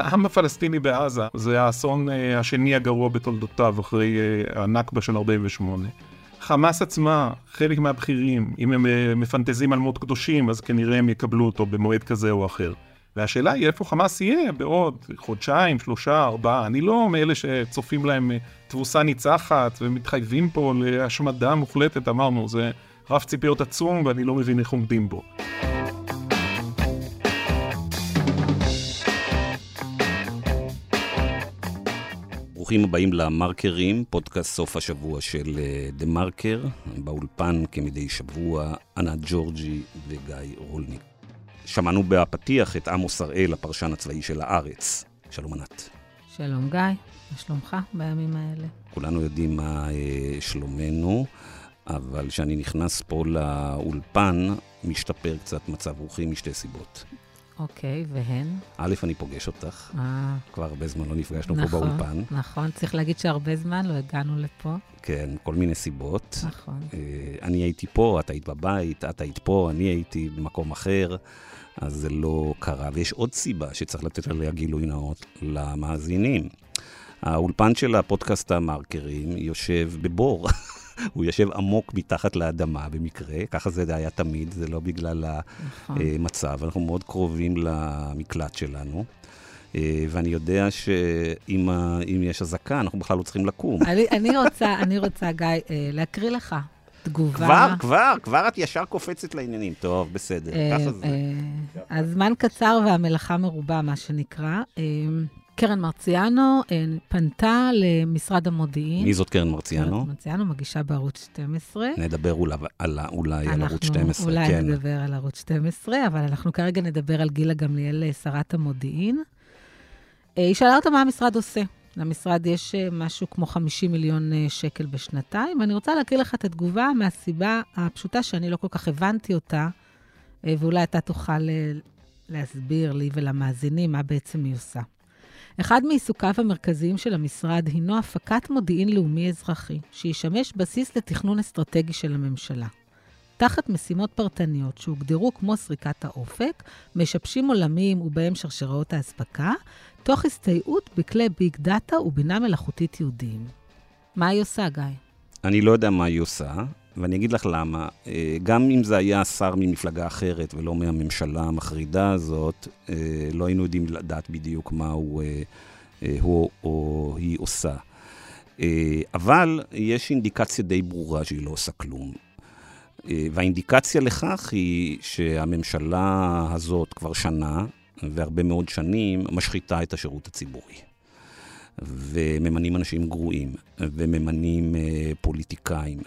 העם הפלסטיני בעזה זה האסון אה, השני הגרוע בתולדותיו אחרי אה, הנכבה של 48. חמאס עצמה, חלק מהבכירים, אם הם אה, מפנטזים על מות קדושים, אז כנראה הם יקבלו אותו במועד כזה או אחר. והשאלה היא איפה חמאס יהיה בעוד חודשיים, שלושה, ארבעה. אני לא מאלה שצופים להם תבוסה ניצחת ומתחייבים פה להשמדה מוחלטת, אמרנו, זה רף ציפיות עצום ואני לא מבין איך עומדים בו. ברוכים הבאים למרקרים, פודקאסט סוף השבוע של דה מרקר, באולפן כמדי שבוע, ענת ג'ורג'י וגיא רולניק. שמענו בפתיח את עמוס הראל, הפרשן הצבאי של הארץ. שלום ענת. שלום גיא, מה שלומך בימים האלה? כולנו יודעים מה אה, שלומנו, אבל כשאני נכנס פה לאולפן, משתפר קצת מצב רוחי משתי סיבות. אוקיי, והן? א', אני פוגש אותך. אה, כבר הרבה זמן לא נפגשנו פה נכון, באולפן. נכון, צריך להגיד שהרבה זמן לא הגענו לפה. כן, כל מיני סיבות. נכון. אה, אני הייתי פה, את היית בבית, את היית פה, אני הייתי במקום אחר, אז זה לא קרה. ויש עוד סיבה שצריך לתת עליה גילוי נאות למאזינים. האולפן של הפודקאסט המרקרים יושב בבור. הוא יושב עמוק מתחת לאדמה במקרה, ככה זה היה תמיד, זה לא בגלל נכון. המצב. אנחנו מאוד קרובים למקלט שלנו. אה, ואני יודע שאם יש אזעקה, אנחנו בכלל לא צריכים לקום. אני, רוצה, אני רוצה, גיא, אה, להקריא לך תגובה. כבר, כבר, כבר את ישר קופצת לעניינים. טוב, בסדר, אה, ככה זה. הזמן קצר והמלאכה מרובה, מה שנקרא. קרן מרציאנו אה, פנתה למשרד המודיעין. מי זאת קרן מרציאנו? קרן מרציאנו מגישה בערוץ 12. נדבר אולי, על, אולי על ערוץ אנחנו 12, אולי כן. נדבר על ערוץ 12, אבל אנחנו כרגע נדבר על גילה גמליאל, אה, שרת המודיעין. אה, היא שאלה אותה מה המשרד עושה. למשרד יש משהו כמו 50 מיליון שקל בשנתיים, ואני רוצה להקריא לך את התגובה מהסיבה הפשוטה שאני לא כל כך הבנתי אותה, ואולי אתה תוכל להסביר לי ולמאזינים מה בעצם היא עושה. אחד מעיסוקיו המרכזיים של המשרד הינו הפקת מודיעין לאומי אזרחי, שישמש בסיס לתכנון אסטרטגי של הממשלה. תחת משימות פרטניות שהוגדרו כמו סריקת האופק, משבשים עולמיים ובהם שרשראות האספקה, תוך הסתייעות בכלי ביג דאטה ובינה מלאכותית יהודיים. מה היא עושה, גיא? אני לא יודע מה היא עושה, ואני אגיד לך למה. אה, גם אם זה היה שר ממפלגה אחרת ולא מהממשלה המחרידה הזאת, אה, לא היינו יודעים לדעת בדיוק מה הוא, אה, הוא או היא עושה. אבל יש אינדיקציה די ברורה שהיא לא עושה כלום. והאינדיקציה לכך היא שהממשלה הזאת כבר שנה, והרבה מאוד שנים, משחיתה את השירות הציבורי. וממנים אנשים גרועים, וממנים פוליטיקאים.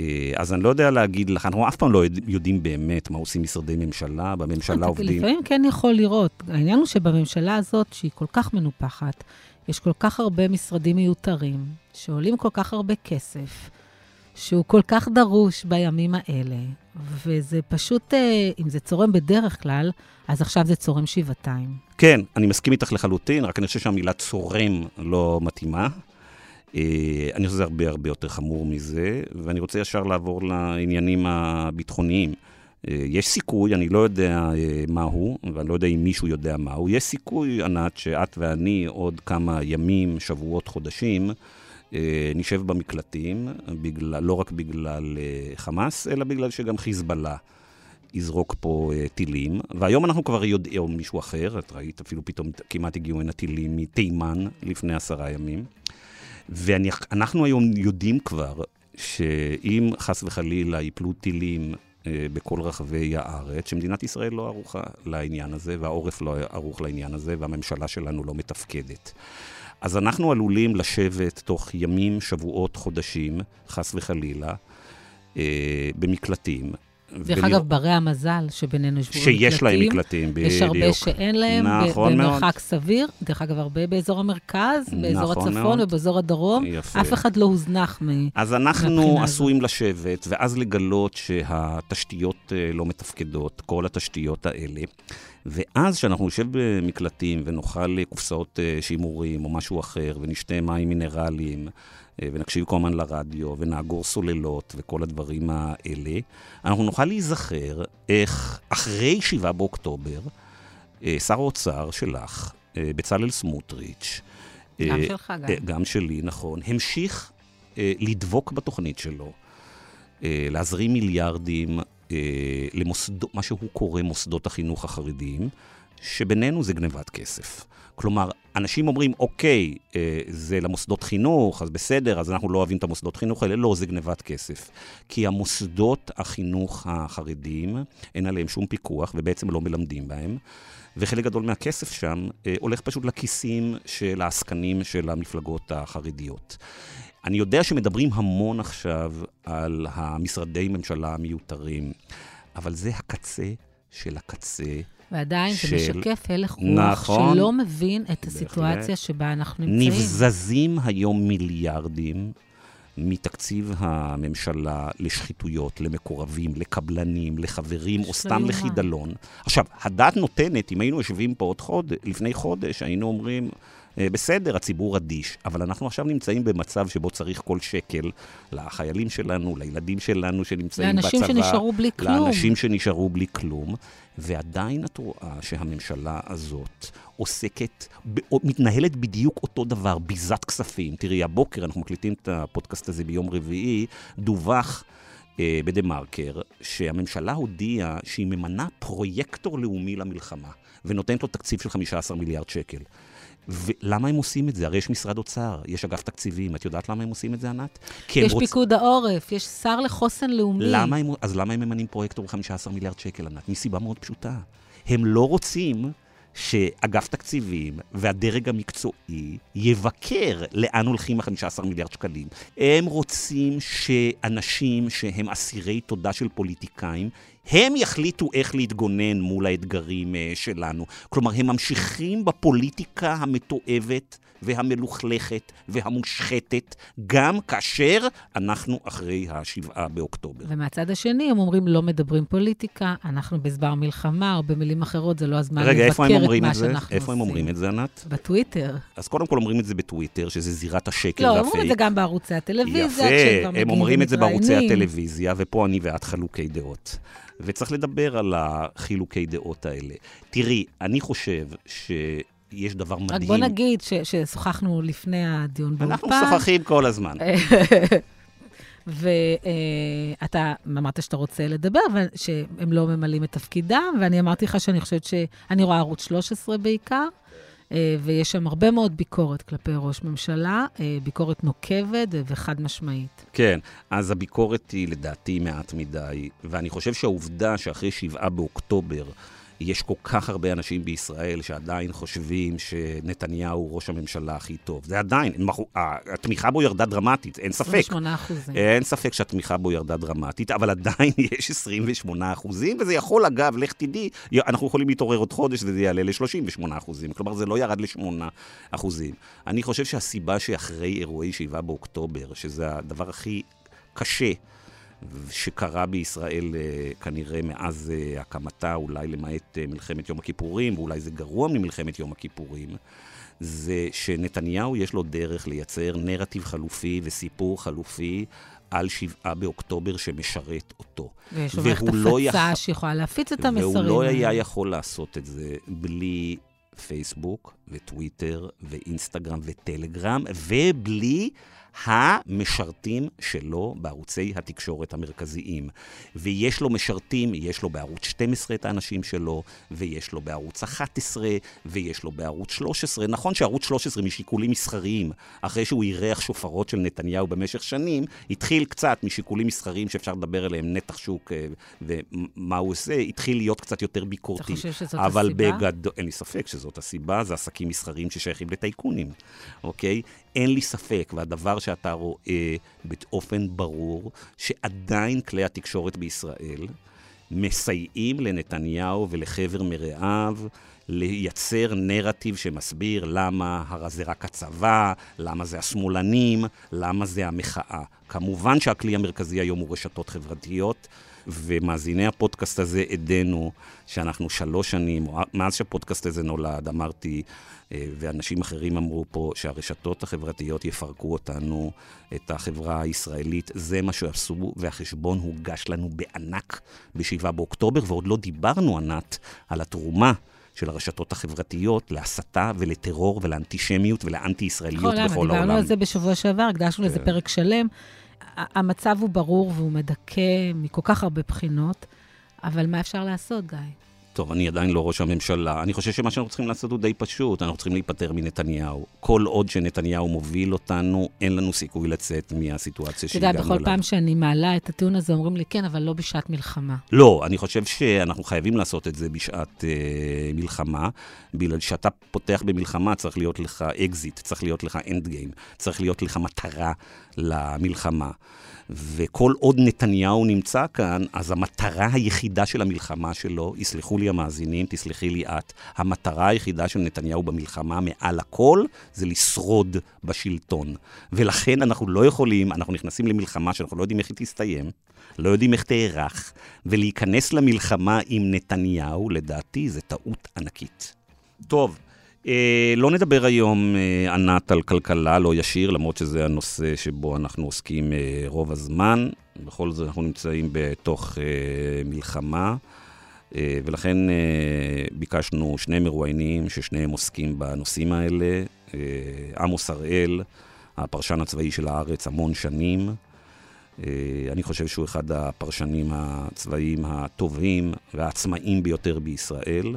אה, אז אני לא יודע להגיד לך, אנחנו אף פעם לא יודע- יודעים באמת מה עושים משרדי ממשלה, בממשלה עובדים... לפעמים כן יכול לראות. העניין הוא שבממשלה הזאת, שהיא כל כך מנופחת, יש כל כך הרבה משרדים מיותרים, שעולים כל כך הרבה כסף, שהוא כל כך דרוש בימים האלה, וזה פשוט, אה, אם זה צורם בדרך כלל, אז עכשיו זה צורם שבעתיים. כן, אני מסכים איתך לחלוטין, רק אני חושב שהמילה צורם לא מתאימה. אה, אני חושב שזה הרבה הרבה יותר חמור מזה, ואני רוצה ישר לעבור לעניינים הביטחוניים. אה, יש סיכוי, אני לא יודע אה, מהו, ואני לא יודע אם מישהו יודע מהו, יש סיכוי, ענת, שאת ואני עוד כמה ימים, שבועות, חודשים, נשב במקלטים, בגלל, לא רק בגלל חמאס, אלא בגלל שגם חיזבאללה יזרוק פה טילים. והיום אנחנו כבר יודעים, או מישהו אחר, את ראית, אפילו פתאום כמעט הגיעו הנה טילים מתימן לפני עשרה ימים. ואנחנו היום יודעים כבר שאם חס וחלילה ייפלו טילים אה, בכל רחבי הארץ, שמדינת ישראל לא ערוכה לעניין הזה, והעורף לא ערוך לעניין הזה, והממשלה שלנו לא מתפקדת. אז אנחנו עלולים לשבת תוך ימים, שבועות, חודשים, חס וחלילה, אה, במקלטים. דרך אגב, ברי המזל שבינינו ישבו שיש להם מקלטים, בדיוק. יש הרבה שאין להם, נכון מאוד. במרחק סביר. דרך אגב, הרבה באזור המרכז, באזור נכון הצפון מאוד. ובאזור הדרום. יפה. אף אחד לא הוזנח מ... אז אנחנו עשויים לשבת, ואז לגלות שהתשתיות אה, לא מתפקדות, כל התשתיות האלה. ואז כשאנחנו נשב במקלטים ונאכל קופסאות אה, שימורים או משהו אחר, ונשתה מים מינרליים, ונקשיב כל הזמן לרדיו, ונאגור סוללות וכל הדברים האלה, אנחנו נוכל להיזכר איך אחרי 7 באוקטובר, אה, שר האוצר שלך בצלאל סמוטריץ', גם שלך, גם. גם שלי, נכון, המשיך לדבוק בתוכנית שלו, להזרים מיליארדים למוסדות, מה שהוא קורא מוסדות החינוך החרדיים, שבינינו זה גנבת כסף. כלומר, אנשים אומרים, אוקיי, אה, זה למוסדות חינוך, אז בסדר, אז אנחנו לא אוהבים את המוסדות חינוך האלה. לא, זה גנבת כסף. כי המוסדות החינוך החרדיים, אין עליהם שום פיקוח, ובעצם לא מלמדים בהם. וחלק גדול מהכסף שם אה, הולך פשוט לכיסים של העסקנים של המפלגות החרדיות. אני יודע שמדברים המון עכשיו על המשרדי ממשלה המיותרים, אבל זה הקצה של הקצה ועדיין של... זה משקף הלך רוח נכון, שלא מבין את הסיטואציה בהחלט. שבה אנחנו נמצאים. נבזזים היום מיליארדים מתקציב הממשלה לשחיתויות, למקורבים, לקבלנים, לחברים, או סתם. לחידלון. עכשיו, הדת נותנת, אם היינו יושבים פה עוד חודש, לפני חודש, היינו אומרים, בסדר, הציבור אדיש, אבל אנחנו עכשיו נמצאים במצב שבו צריך כל שקל לחיילים שלנו, לילדים שלנו שנמצאים לאנשים בצבא. שנשארו בלי כלום. לאנשים שנשארו בלי כלום, ועדיין את רואה שהממשלה הזאת עוסקת, מתנהלת בדיוק אותו דבר, ביזת כספים. תראי, הבוקר, אנחנו מקליטים את הפודקאסט הזה ביום רביעי, דווח אה, בדה-מרקר שהממשלה הודיעה שהיא ממנה פרויקטור לאומי למלחמה, ונותנת לו תקציב של 15 מיליארד שקל. ולמה הם עושים את זה? הרי יש משרד אוצר, יש אגף תקציבים. את יודעת למה הם עושים את זה, ענת? יש רוצ- פיקוד העורף, יש שר לחוסן לאומי. למה הם, אז למה הם ממנים פרויקטור ב-15 מיליארד שקל, ענת? מסיבה מאוד פשוטה. הם לא רוצים שאגף תקציבים והדרג המקצועי יבקר לאן הולכים ה-15 מיליארד שקלים. הם רוצים שאנשים שהם אסירי תודה של פוליטיקאים, הם יחליטו איך להתגונן מול האתגרים אה, שלנו. כלומר, הם ממשיכים בפוליטיקה המתועבת והמלוכלכת והמושחתת, גם כאשר אנחנו אחרי השבעה באוקטובר. ומהצד השני, הם אומרים, לא מדברים פוליטיקה, אנחנו בזמן מלחמה, או במילים אחרות, זה לא הזמן רגע, לבקר את מה את זה? שאנחנו איפה הם עושים. אומרים את זה, ענת? בטוויטר. אז קודם כל אומרים את זה בטוויטר, שזה זירת השקר לא, והפייק. אומרים את זה גם בערוצי הטלוויזיה, יפה, הם אומרים את זה בערוצי. הטלוויזיה, ופה אני ואת חלוקי דעות. וצריך לדבר על החילוקי דעות האלה. תראי, אני חושב שיש דבר מדהים. רק בוא נגיד ש- ששוחחנו לפני הדיון באולפן. אנחנו משוחחים כל הזמן. ואתה אמרת שאתה רוצה לדבר, ושהם לא ממלאים את תפקידם, ואני אמרתי לך שאני חושבת שאני רואה ערוץ 13 בעיקר, אה, ויש שם הרבה מאוד ביקורת כלפי ראש ממשלה, אה, ביקורת נוקבת וחד משמעית. כן, אז הביקורת היא לדעתי מעט מדי, ואני חושב שהעובדה שאחרי שבעה באוקטובר יש כל כך הרבה אנשים בישראל שעדיין חושבים שנתניהו הוא ראש הממשלה הכי טוב. זה עדיין, התמיכה בו ירדה דרמטית, אין ספק. 28 אחוזים. אין ספק שהתמיכה בו ירדה דרמטית, אבל עדיין יש 28 אחוזים, וזה יכול, אגב, לך תדעי, אנחנו יכולים להתעורר עוד חודש וזה יעלה ל-38 אחוזים. כלומר, זה לא ירד ל-8 אחוזים. אני חושב שהסיבה שאחרי אירועי 7 באוקטובר, שזה הדבר הכי קשה שקרה בישראל אה, כנראה מאז אה, הקמתה, אולי למעט אה, מלחמת יום הכיפורים, ואולי זה גרוע ממלחמת יום הכיפורים, זה שנתניהו יש לו דרך לייצר נרטיב חלופי וסיפור חלופי על שבעה באוקטובר שמשרת אותו. ויש לו מערכת לא הפצה יכול- שיכולה להפיץ את המסרים. והוא לא היה. יכול לעשות את זה בלי פייסבוק וטוויטר ואינסטגרם וטלגרם, ובלי המשרתים שלו בערוצי התקשורת המרכזיים. ויש לו משרתים, יש לו בערוץ 12 את האנשים שלו, ויש לו בערוץ 11, ויש לו בערוץ 13. נכון שערוץ 13 משיקולים מסחריים, אחרי שהוא אירח שופרות של נתניהו במשך שנים, התחיל קצת משיקולים מסחריים שאפשר לדבר עליהם, נתח שוק אה, ומה הוא עושה, התחיל להיות קצת יותר ביקורתי. אתה חושב שזאת אבל הסיבה? בגדול, אין לי ספק שזאת הסיבה, זה עסקים מסחריים ששייכים לטייקונים, אוקיי? אין לי ספק, והדבר שאתה רואה באופן ברור, שעדיין כלי התקשורת בישראל מסייעים לנתניהו ולחבר מרעיו לייצר נרטיב שמסביר למה הר- זה רק הצבא, למה זה השמאלנים, למה זה המחאה. כמובן שהכלי המרכזי היום הוא רשתות חברתיות, ומאזיני הפודקאסט הזה עדנו שאנחנו שלוש שנים, מאז שהפודקאסט הזה נולד, אמרתי, אה, ואנשים אחרים אמרו פה, שהרשתות החברתיות יפרקו אותנו, את החברה הישראלית. זה מה שעשו, והחשבון הוגש לנו בענק ב-7 באוקטובר, ועוד לא דיברנו, ענת, על התרומה של הרשתות החברתיות להסתה ולטרור ולאנטישמיות ולאנטי-ישראליות נכון, בכל העולם. דיברנו על זה בשבוע שעבר, הקדשנו לזה כן. פרק שלם. המצב הוא ברור והוא מדכא מכל כך הרבה בחינות, אבל מה אפשר לעשות, גיא? טוב, אני עדיין לא ראש הממשלה. אני חושב שמה שאנחנו צריכים לעשות הוא די פשוט. אנחנו צריכים להיפטר מנתניהו. כל עוד שנתניהו מוביל אותנו, אין לנו סיכוי לצאת מהסיטואציה אתה שהגענו יודע, אליה. בכל פעם שאני מעלה את הטיעון הזה, אומרים לי, כן, אבל לא בשעת מלחמה. לא, אני חושב שאנחנו חייבים לעשות את זה בשעת אה, מלחמה, בגלל שאתה פותח במלחמה צריך להיות לך אקזיט, צריך להיות לך end game, צריך להיות לך מטרה למלחמה. וכל עוד נתניהו נמצא כאן, אז המטרה היחידה של המלחמה שלו, יסלחו לי המאזינים, תסלחי לי את, המטרה היחידה של נתניהו במלחמה מעל הכל, זה לשרוד בשלטון. ולכן אנחנו לא יכולים, אנחנו נכנסים למלחמה שאנחנו לא יודעים איך היא תסתיים, לא יודעים איך תארך, ולהיכנס למלחמה עם נתניהו, לדעתי, זה טעות ענקית. טוב, אה, לא נדבר היום, אה, ענת, על כלכלה, לא ישיר, למרות שזה הנושא שבו אנחנו עוסקים אה, רוב הזמן. בכל זאת אנחנו נמצאים בתוך אה, מלחמה, אה, ולכן אה, ביקשנו שני מרואיינים ששניהם עוסקים בנושאים האלה. אה, עמוס הראל, הפרשן הצבאי של הארץ המון שנים. אה, אני חושב שהוא אחד הפרשנים הצבאיים הטובים והעצמאיים ביותר בישראל.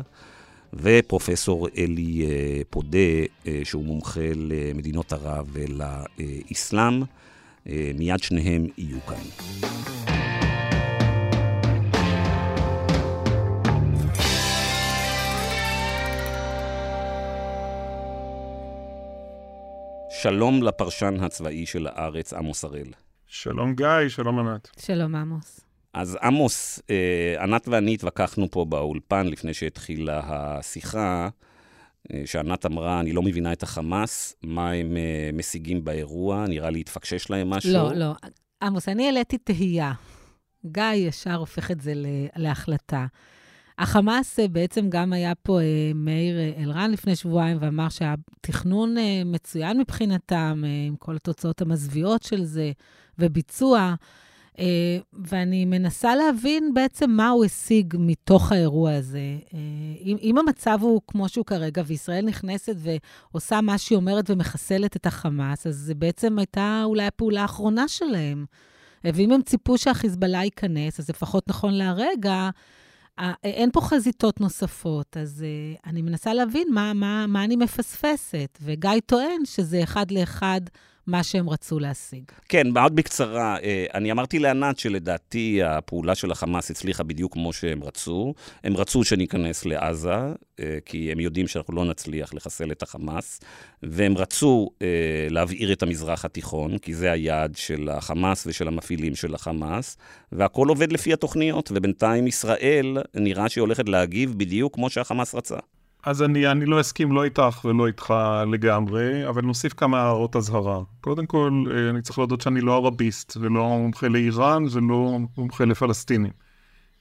ופרופסור אלי אה, פודה, אה, שהוא מומחה למדינות ערב ולאסלאם. אה, מיד שניהם יהיו כאן. שלום לפרשן הצבאי של הארץ, עמוס הראל. שלום גיא, שלום ענת. שלום, עמוס. אז עמוס, אה, ענת ואני התווכחנו פה באולפן לפני שהתחילה השיחה, אה, שענת אמרה, אני לא מבינה את החמאס, מה הם אה, משיגים באירוע, נראה לי התפקשש להם משהו. לא, לא. עמוס, אני העליתי תהייה. גיא ישר הופך את זה להחלטה. החמאס בעצם גם היה פה מאיר אלרן לפני שבועיים ואמר שהתכנון מצוין מבחינתם, עם כל התוצאות המזוויעות של זה, וביצוע. אה, ואני מנסה להבין בעצם מה הוא השיג מתוך האירוע הזה. אה, אם, אם המצב הוא כמו שהוא כרגע, וישראל נכנסת ועושה מה שהיא אומרת ומחסלת את החמאס, אז זה בעצם הייתה אולי הפעולה האחרונה שלהם. ואם הם ציפו שהחיזבאללה ייכנס, אז לפחות נכון להרגע, אה, אין פה חזיתות נוספות, אז אני מנסה להבין מה, מה, מה אני מפספסת. וגיא טוען שזה אחד לאחד מה שהם רצו להשיג. כן, מאוד בקצרה. אה, אני אמרתי לענת שלדעתי הפעולה של החמאס הצליחה בדיוק כמו שהם רצו. הם רצו שניכנס לעזה, אה, כי הם יודעים שאנחנו לא נצליח לחסל את החמאס, והם רצו אה, להבעיר את המזרח התיכון, כי זה היעד של החמאס ושל המפעילים של החמאס, והכל עובד לפי התוכניות, ובינתיים ישראל נראה שהיא הולכת להגיב בדיוק כמו שהחמאס רצה. אז אני, אני לא אסכים לא איתך ולא איתך לגמרי, אבל נוסיף כמה הערות אזהרה. קודם כל, אה, אני צריך להודות שאני לא ערביסט, ולא מומחה לאיראן, ולא מומחה לפלסטינים.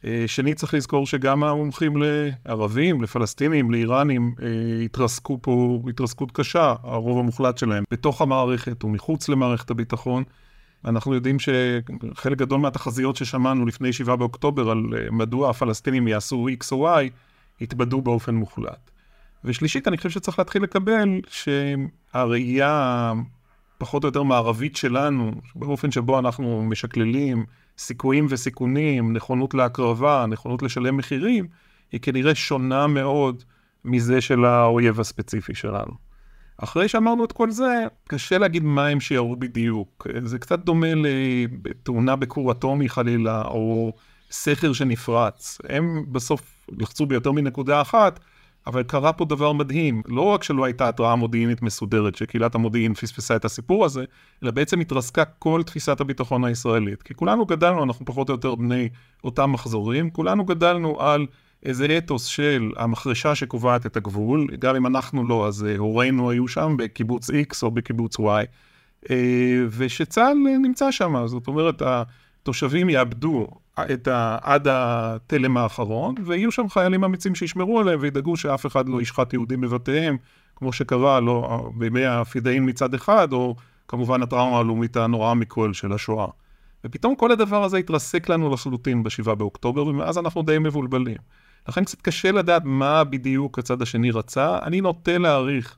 אה, שנית, צריך לזכור שגם המומחים לערבים, לפלסטינים, לאיראנים, אה, התרסקו פה התרסקות קשה, הרוב המוחלט שלהם, בתוך המערכת ומחוץ למערכת הביטחון. אנחנו יודעים שחלק גדול מהתחזיות ששמענו לפני 7 באוקטובר על מדוע הפלסטינים יעשו X או Y, התבדו באופן מוחלט. ושלישית, אני חושב שצריך להתחיל לקבל שהראייה פחות או יותר מערבית שלנו, באופן שבו אנחנו משקללים סיכויים וסיכונים, נכונות להקרבה, נכונות לשלם מחירים, היא כנראה שונה מאוד מזה של האויב הספציפי שלנו. אחרי שאמרנו את כל זה, קשה להגיד מה הם שיערו בדיוק. זה קצת דומה לתאונה בכור אטומי חלילה, או סכר שנפרץ. הם בסוף לחצו ביותר מנקודה אחת, אבל קרה פה דבר מדהים. לא רק שלא הייתה התראה מודיעינית מסודרת, שקהילת המודיעין פספסה את הסיפור הזה, אלא בעצם התרסקה כל תפיסת הביטחון הישראלית. כי כולנו גדלנו, אנחנו פחות או יותר בני אותם מחזורים, כולנו גדלנו על איזה אתוס של המחרשה שקובעת את הגבול, גם אם אנחנו לא, אז הורינו היו שם בקיבוץ X או בקיבוץ Y, ושצה"ל נמצא שם, זאת אומרת, התושבים יאבדו את ה... עד התלם האחרון, ויהיו שם חיילים אמיצים שישמרו עליהם וידאגו שאף אחד לא ישחט יהודים בבתיהם, כמו שקרה לא, בימי הפידאים מצד אחד, או כמובן הטראומה הלאומית הנוראה מכל של השואה. ופתאום כל הדבר הזה התרסק לנו לחלוטין ב-7 באוקטובר, ומאז אנחנו די מבולבלים. לכן קצת קשה לדעת מה בדיוק הצד השני רצה. אני נוטה להעריך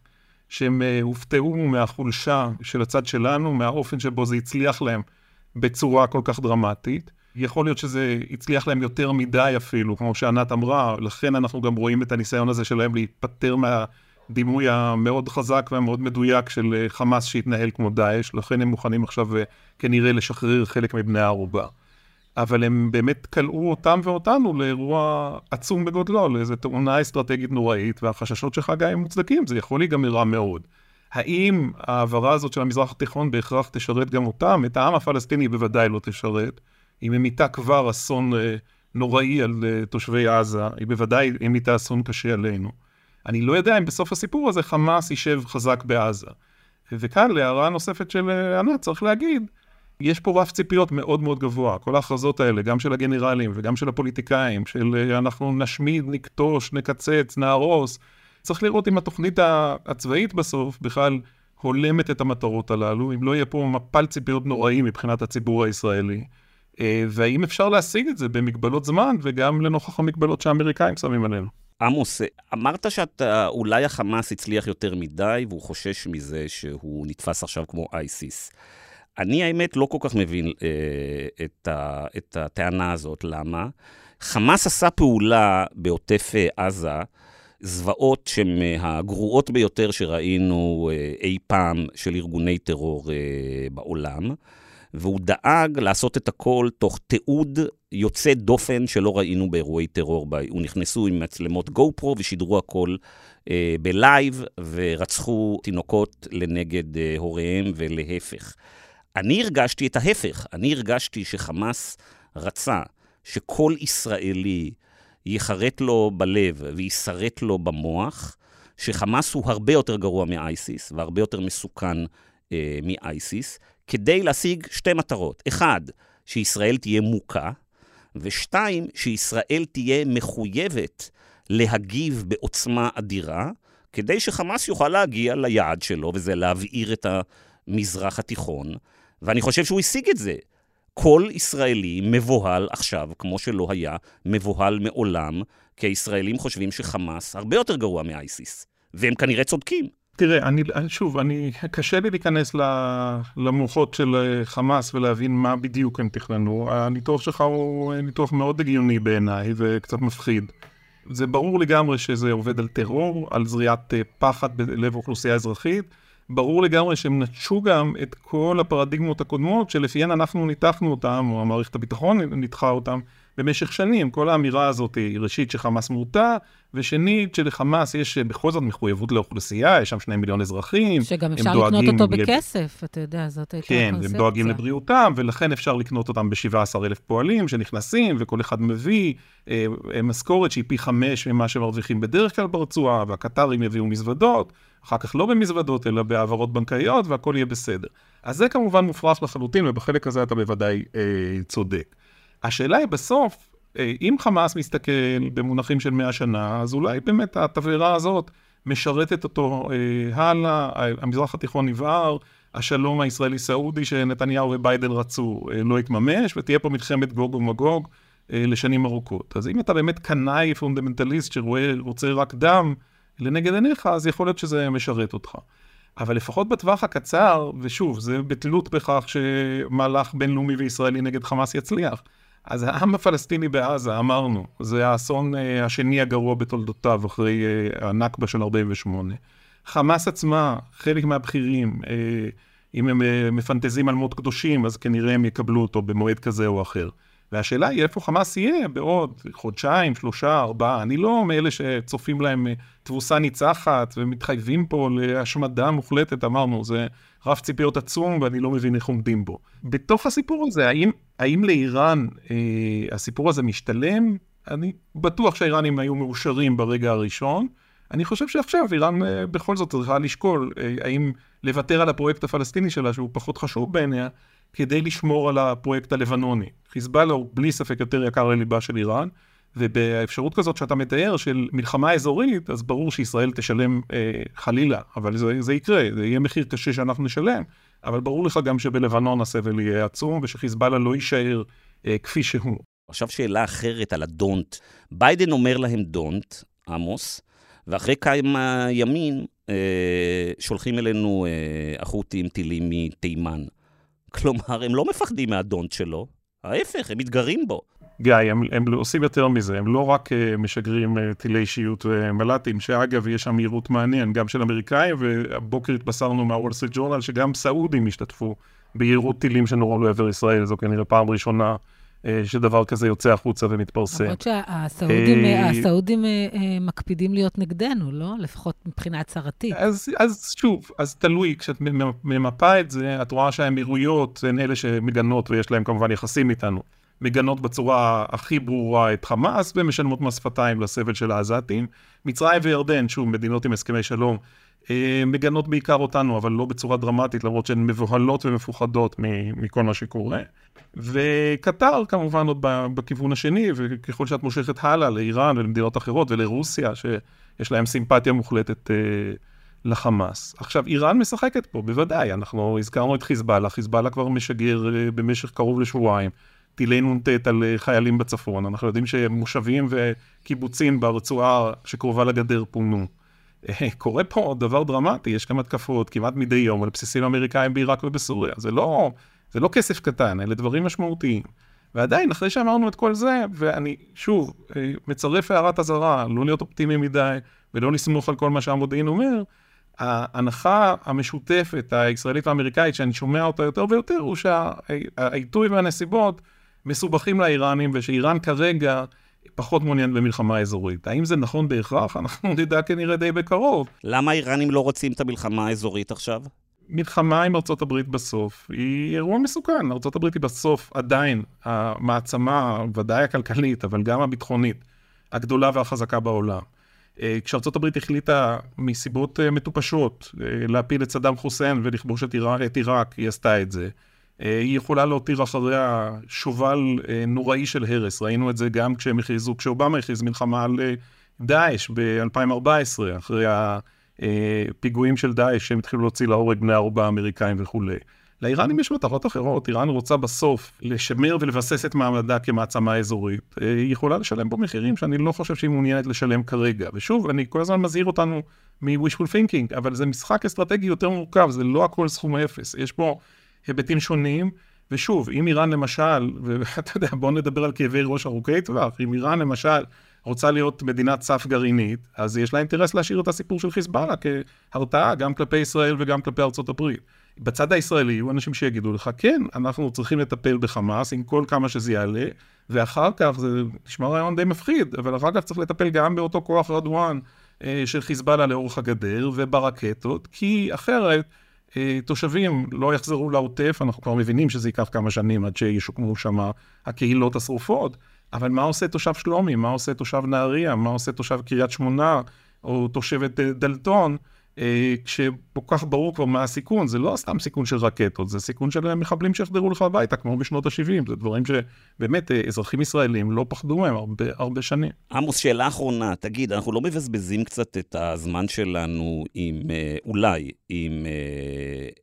שהם uh, הופתעו מהחולשה של הצד שלנו, מהאופן שבו זה הצליח להם בצורה כל כך דרמטית. יכול להיות שזה הצליח להם יותר מדי אפילו, כמו שענת אמרה, לכן אנחנו גם רואים את הניסיון הזה שלהם להיפטר מהדימוי המאוד חזק והמאוד מדויק של אה, חמאס שהתנהל כמו דאעש, לכן הם מוכנים עכשיו אה, כנראה לשחרר חלק מבני הערובה. אבל הם באמת כלאו אותם ואותנו לאירוע עצום בגודלו, לאיזו תאונה אסטרטגית נוראית, והחששות שלך גם הם מוצדקים, זה יכול להיגמר רע מאוד. האם ההעברה הזאת של המזרח התיכון בהכרח תשרת גם אותם? את העם הפלסטיני בוודאי לא תשרת. היא ממיתה כבר אסון אה, נוראי על אה, תושבי עזה, היא בוודאי ממיתה אסון קשה עלינו. אני לא יודע אם בסוף הסיפור הזה חמאס יישב חזק בעזה. וכאן, להערה נוספת של אה, ענת, צריך להגיד, יש פה רף ציפיות מאוד מאוד גבוה. כל ההכרזות האלה, גם של הגנרלים וגם של הפוליטיקאים, של אנחנו נשמיד, נכתוש, נקצץ, נהרוס. צריך לראות אם התוכנית הצבאית בסוף בכלל הולמת את המטרות הללו, אם לא יהיה פה מפל ציפיות נוראי מבחינת הציבור הישראלי. אה, והאם אפשר להשיג את זה במגבלות זמן וגם לנוכח המגבלות שהאמריקאים שמים עלינו. עמוס, אמרת שאתה, אולי החמאס הצליח יותר מדי והוא חושש מזה שהוא נתפס עכשיו כמו אייסיס. אני האמת לא כל כך מבין אה, את, ה, את הטענה הזאת, למה? חמאס עשה פעולה בעוטף אה, עזה, זוועות שהן אה, הגרועות ביותר שראינו אה, אי פעם של ארגוני טרור אה, בעולם. והוא דאג לעשות את הכל תוך תיעוד יוצא דופן שלא ראינו באירועי טרור. הוא נכנסו עם מצלמות GoPro ושידרו הכל בלייב, ורצחו תינוקות לנגד הוריהם ולהפך. אני הרגשתי את ההפך, אני הרגשתי שחמאס רצה שכל ישראלי ייחרט לו בלב ויישרט לו במוח, שחמאס הוא הרבה יותר גרוע מ ISIS והרבה יותר מסוכן אה, מ ISIS, כדי להשיג שתי מטרות. אחד, שישראל תהיה מוכה, ושתיים, שישראל תהיה מחויבת להגיב בעוצמה אדירה, כדי שחמאס יוכל להגיע ליעד שלו, וזה להבעיר את המזרח התיכון. ואני חושב שהוא השיג את זה. כל ישראלי מבוהל עכשיו, כמו שלא היה מבוהל מעולם, כי הישראלים חושבים שחמאס הרבה יותר גרוע מאייסיס, והם כנראה צודקים. תראה, אני, שוב, אני, קשה לי להיכנס למוחות של אה, חמאס ולהבין מה בדיוק הם תכננו. הניתוח שלך הוא ניתוח מאוד הגיוני בעיניי וקצת מפחיד. זה ברור לגמרי שזה עובד על טרור, על זריעת אה, פחד בלב אוכלוסייה אזרחית. ברור לגמרי שהם נטשו גם את כל הפרדיגמות הקודמות שלפיהן אנחנו ניתחנו אותם, או המערכת הביטחון ניתחה אותם, במשך שנים. כל האמירה הזאת היא ראשית שחמאס מורתע, ושנית שלחמאס יש בכל זאת מחויבות לאוכלוסייה, יש שם שני מיליון אזרחים. שגם אפשר לקנות אותו. בכסף, אתה יודע, זאת הייתה כן, הקונספציה. כן, הם דואגים לבריאותם, ולכן אפשר לקנות אותם ב-17 אלף פועלים שנכנסים, וכל אחד מביא אה, אה, משכורת שהיא פי חמש ממה שמרוויחים בדרך כלל ברצועה, והקטרים יביאו מזוודות, אחר כך לא במזוודות, אלא בהעברות בנקאיות, והכל יהיה בסדר. אז זה כמובן מופרך לחלוטין, ובחלק הזה אתה בוודאי אה, צודק. השאלה היא בסוף, אה, אם חמאס מסתכל במונחים של 100 שנה, אז אולי באמת התבערה הזאת משרתת אותו אה, הלאה, המזרח התיכון נבער, השלום הישראלי-סעודי שנתניהו וביידן רצו אה, לא יתממש, ותהיה פה מלחמת גוג ומגוג אה, לשנים ארוכות. אז אם אתה באמת קנאי פונדמנטליסט שרוצה רק דם לנגד עיניך, אז יכול להיות שזה משרת אותך. אבל לפחות בטווח הקצר, ושוב, זה בתלות בכך שמהלך בינלאומי וישראלי נגד חמאס יצליח. אז העם הפלסטיני בעזה, אמרנו, זה האסון אה, השני הגרוע בתולדותיו אחרי אה, הנכבה של 48. חמאס עצמה, חלק מהבכירים, אה, אם הם מפנטזים על מות קדושים, אז כנראה הם יקבלו אותו במועד כזה או אחר. והשאלה היא איפה חמאס יהיה בעוד חודשיים, שלושה, ארבעה. אני לא מאלה שצופים להם תבוסה ניצחת ומתחייבים פה להשמדה מוחלטת, אמרנו, זה רף ציפיות עצום ואני לא מבין איך עומדים בו. בתוך הסיפור הזה, האם, האם לאיראן אה, הסיפור הזה משתלם? אני בטוח שהאיראנים היו מאושרים ברגע הראשון. אני חושב שעכשיו איראן אה, בכל זאת צריכה לשקול אה, האם לוותר על הפרויקט הפלסטיני שלה, שהוא פחות חשוב בעיניה, כדי לשמור על הפרויקט הלבנוני. חיזבאללה הוא בלי ספק יותר יקר לליבה של איראן, ובאפשרות כזאת שאתה מתאר של מלחמה אזורית, אז ברור שישראל תשלם אה, חלילה, אבל זה, זה יקרה, זה יהיה מחיר קשה שאנחנו נשלם, אבל ברור לך גם שבלבנון הסבל יהיה עצום, ושחיזבאללה לא יישאר אה, כפי שהוא. עכשיו שאלה אחרת על ה don't. ביידן אומר להם don't, עמוס, ואחרי כמה ימים אה, שולחים אלינו אה, החות'ים טילים מתימן. כלומר, הם לא מפחדים מה don't שלו, ההפך, הם מתגרים בו. גיא, הם, הם עושים יותר מזה, הם לא רק אה, משגרים אה, טילי שיוט ומל"טים, שאגב, יש שם יירוט מעניין, גם של אמריקאים, והבוקר התבשרנו מהוול סטריט ג'ורנל שגם סעודים השתתפו ביירוט טילים שנורו לעבר ישראל, זו כנראה פעם ראשונה אה, שדבר כזה יוצא החוצה ומתפרסם. למרות שהסעודים אה, אה, מקפידים להיות נגדנו, לא? לפחות מבחינה הצהרתית. אז, אז שוב, אז תלוי, כשאת ממפה את זה, את רואה שהאמירויות הן אלה שמגנות, ויש להן כמובן יחסים איתנו, מגנות בצורה הכי ברורה את חמאס, ומשלמות מס שפתיים לסבל של העזתים. מצרים וירדן, שוב, מדינות עם הסכמי שלום, מגנות בעיקר אותנו, אבל לא בצורה דרמטית, למרות שהן מבוהלות ומפוחדות מכל מה שקורה. וקטר כמובן עוד בכיוון השני, וככל שאת מושכת הלאה לאיראן ולמדינות אחרות ולרוסיה, שיש להם סימפתיה מוחלטת אה, לחמאס. עכשיו, איראן משחקת פה, בוודאי, אנחנו הזכרנו את חיזבאללה, חיזבאללה כבר משגר אה, במשך קרוב לשבועיים טילי נ"ט על אה, חיילים בצפון, אנחנו יודעים שמושבים וקיבוצים ברצועה שקרובה לגדר פונו. קורה פה דבר דרמטי, יש כאן התקפות כמעט מדי יום על בסיסים אמריקאים בעיראק ובסוריה, זה לא... זה לא כסף קטן, אלה דברים משמעותיים. ועדיין, אחרי שאמרנו את כל זה, ואני שוב אה, מצרף הערת אזהרה, לא להיות אופטימי מדי ולא לסמוך על כל מה שהמודיעין אומר, ההנחה המשותפת הישראלית והאמריקאית, שאני שומע אותה יותר ויותר, הוא שהעיתוי והנסיבות מסובכים לאיראנים, ושאיראן כרגע פחות מעוניינת במלחמה אזורית. האם זה נכון בהכרח? אנחנו נדע כנראה די בקרוב. למה האיראנים לא רוצים את המלחמה האזורית עכשיו? מלחמה עם ארצות הברית בסוף היא אירוע מסוכן. ארצות הברית היא בסוף עדיין המעצמה, ודאי הכלכלית, אבל גם הביטחונית, הגדולה והחזקה בעולם. אה, כשארצות הברית החליטה מסיבות אה, מטופשות אה, להפיל את סדאם חוסיין ולכבוש את עיראק, היא עשתה את זה. היא יכולה להותיר אחריה שובל נוראי של הרס. ראינו את זה גם כשהם הכריזו, כשאובמה הכריז מלחמה על דאעש ב-2014, אחרי ה... אה, פיגועים של דאעש שהם התחילו להוציא להורג בני ערובה אמריקאים וכולי. לאיראנים יש מטרות אחרות, איראן רוצה בסוף לשמר ולבסס את מעמדה כמעצמה אזורית. אה, היא יכולה לשלם פה מחירים שאני לא חושב שהיא מעוניינת לשלם כרגע. ושוב, אני כל הזמן מזהיר אותנו מ-wishful thinking, אבל זה משחק אסטרטגי יותר מורכב, זה לא הכל סכום אפס. יש פה היבטים שונים, ושוב, אם איראן למשל, ואתה יודע, בואו נדבר על כאבי ראש ארוכי טווח, אם איראן למשל רוצה להיות מדינת סף גרעינית, אז יש לה אינטרס להשאיר את הסיפור של חיזבאללה כהרתעה גם כלפי ישראל וגם כלפי ארצות הברית. בצד הישראלי יהיו אנשים שיגידו לך, כן, אנחנו צריכים לטפל בחמאס עם כל כמה שזה יעלה, ואחר כך, זה נשמע רעיון די מפחיד, אבל אחר כך צריך לטפל גם באותו כוח רדואן אה, של חיזבאללה לאורך הגדר וברקטות, כי אחרת תושבים לא יחזרו לעוטף, אנחנו כבר מבינים שזה ייקח כמה שנים עד שישוקמו שם הקהילות השרופות. אבל מה עושה תושב שלומי? מה עושה תושב נהריה? מה עושה תושב קריית שמונה? או תושבת אה, דלתון? אה, כשכל כך ברור כבר מה הסיכון, זה לא סתם סיכון של רקטות, זה סיכון של מחבלים שיחדרו לך הביתה, כמו בשנות ה-70, זה דברים שבאמת אה, אזרחים ישראלים לא פחדו מהם הרבה, הרבה שנים. עמוס, שאלה אחרונה, תגיד, אנחנו לא מבזבזים קצת את הזמן שלנו עם, אולי, עם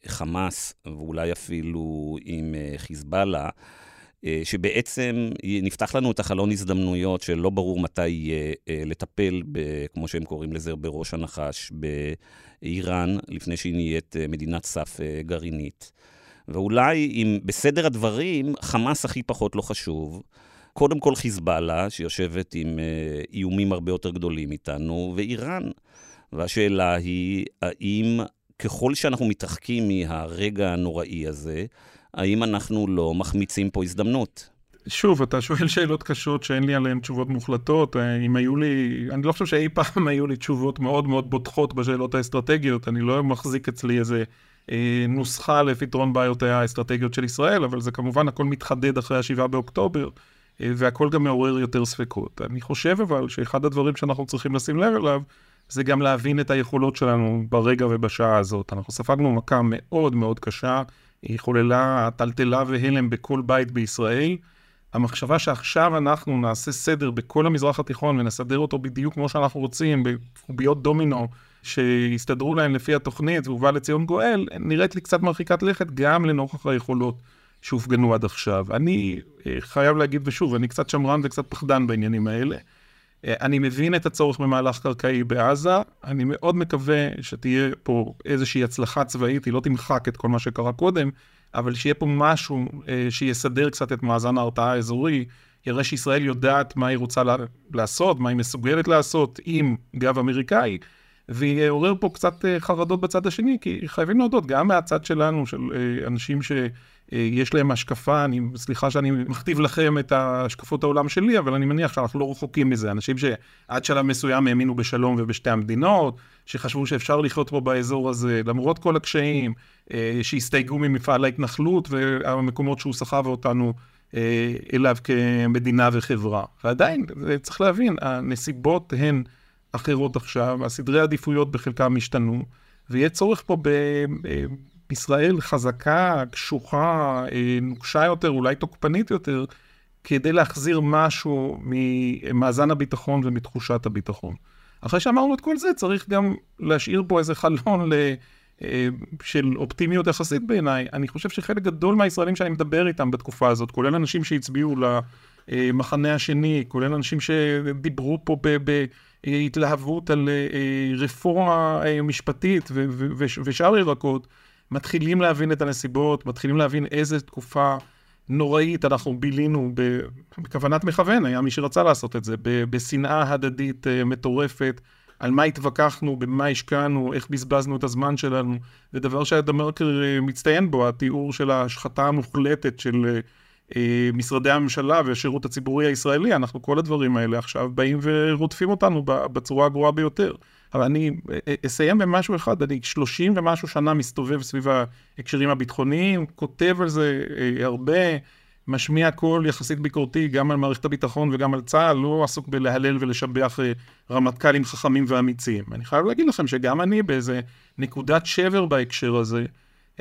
חמאס, ואולי אפילו עם חיזבאללה, אה, שבעצם נפתח לנו את החלון הזדמנויות שלא ברור מתי יהיה אה, לטפל, ב, כמו שהם קוראים לזה, בראש הנחש באיראן, לפני שהיא נהיית אה, מדינת סף גרעינית. ואולי אם בסדר הדברים, חמאס הכי פחות לא חשוב. קודם כל חיזבאללה, שיושבת עם איומים הרבה יותר גדולים איתנו, ואיראן. והשאלה היא, האם ככל שאנחנו מתרחקים מהרגע הנוראי הזה, האם אנחנו לא מחמיצים פה הזדמנות? שוב, אתה שואל שאלות קשות שאין לי עליהן תשובות מוחלטות. אה, אם היו לי, אני לא חושב שאי פעם היו לי תשובות מאוד מאוד בוטחות בשאלות האסטרטגיות. אני לא מחזיק אצלי איזה אה, נוסחה לפתרון בעיותיה האסטרטגיות של ישראל, אבל זה כמובן הכל מתחדד אחרי ה-7 באוקטובר, אה, והכל גם מעורר יותר ספקות. אני חושב אבל שאחד הדברים שאנחנו צריכים לשים לב אליו, זה גם להבין את היכולות שלנו ברגע ובשעה הזאת. אנחנו ספגנו מכה מאוד מאוד קשה. היא חוללה טלטלה והלם בכל בית בישראל. המחשבה שעכשיו אנחנו נעשה סדר בכל המזרח התיכון ונסדר אותו בדיוק כמו שאנחנו רוצים, בקוביות דומינו שיסתדרו להם לפי התוכנית ובא לציון גואל, נראית לי קצת מרחיקת לכת גם לנוכח היכולות שהופגנו עד עכשיו. אני אה, חייב להגיד, ושוב, אני קצת שמרן וקצת פחדן בעניינים האלה. אה, אני מבין את הצורך במהלך קרקעי בעזה, אני מאוד מקווה שתהיה פה איזושהי הצלחה צבאית, היא לא תמחק את כל מה שקרה קודם, אבל שיהיה פה משהו אה, שיסדר קצת את מאזן ההרתעה האזורי, יראה שישראל יודעת מה היא רוצה לעשות, מה היא מסוגלת לעשות עם גב אמריקאי, ויעורר פה קצת חרדות בצד השני, כי חייבים להודות, גם מהצד שלנו, של אנשים ש... אה, יש להם השקפה, אני, סליחה שאני מכתיב לכם את השקפות העולם שלי, אבל אני מניח שאנחנו לא רחוקים מזה. אנשים שעד שלב מסוים האמינו בשלום ובשתי המדינות, שחשבו שאפשר לחיות פה באזור הזה, למרות כל הקשיים, אה, שהסתייגו ממפעל ההתנחלות והמקומות שהוא סחב אותנו אה, אליו כמדינה וחברה. ועדיין, צריך להבין, הנסיבות הן אחרות עכשיו, הסדרי העדיפויות בחלקם השתנו, ויהיה צורך פה ב... ישראל חזקה, קשוחה, אה, נוקשה יותר, אולי תוקפנית יותר, כדי להחזיר משהו ממאזן הביטחון ומתחושת הביטחון. אחרי שאמרנו את כל זה, צריך גם להשאיר פה איזה חלון ל... אה, של אופטימיות יחסית בעיניי. אני חושב שחלק גדול מהישראלים שאני מדבר איתם בתקופה הזאת, כולל אנשים שהצביעו למחנה השני, כולל אנשים שדיברו פה בהתלהבות על אה, רפורמה משפטית ושאר ירקות, מתחילים להבין את הנסיבות, מתחילים להבין איזה תקופה נוראית אנחנו בילינו, בכוונת מכוון, היה מי שרצה לעשות את זה, בשנאה הדדית אה, מטורפת, על מה התווכחנו, במה השקענו, איך בזבזנו את הזמן שלנו. זה דבר שהדמרקר אה, מצטיין בו, התיאור של ההשחתה המוחלטת של אה, משרדי הממשלה והשירות הציבורי הישראלי. אנחנו, כל הדברים האלה עכשיו באים ורודפים אותנו בצורה הגרועה ביותר. אבל אני אה, אה, אסיים במשהו אחד, אני שלושים ומשהו שנה מסתובב סביב ההקשרים הביטחוניים, כותב על זה אה, הרבה, משמיע קול יחסית ביקורתי גם על מערכת הביטחון וגם על צה"ל, לא עסוק בלהלל ולשבח רמטכ"לים חכמים ואמיצים. אני חייב להגיד לכם שגם אני באיזה נקודת שבר בהקשר הזה,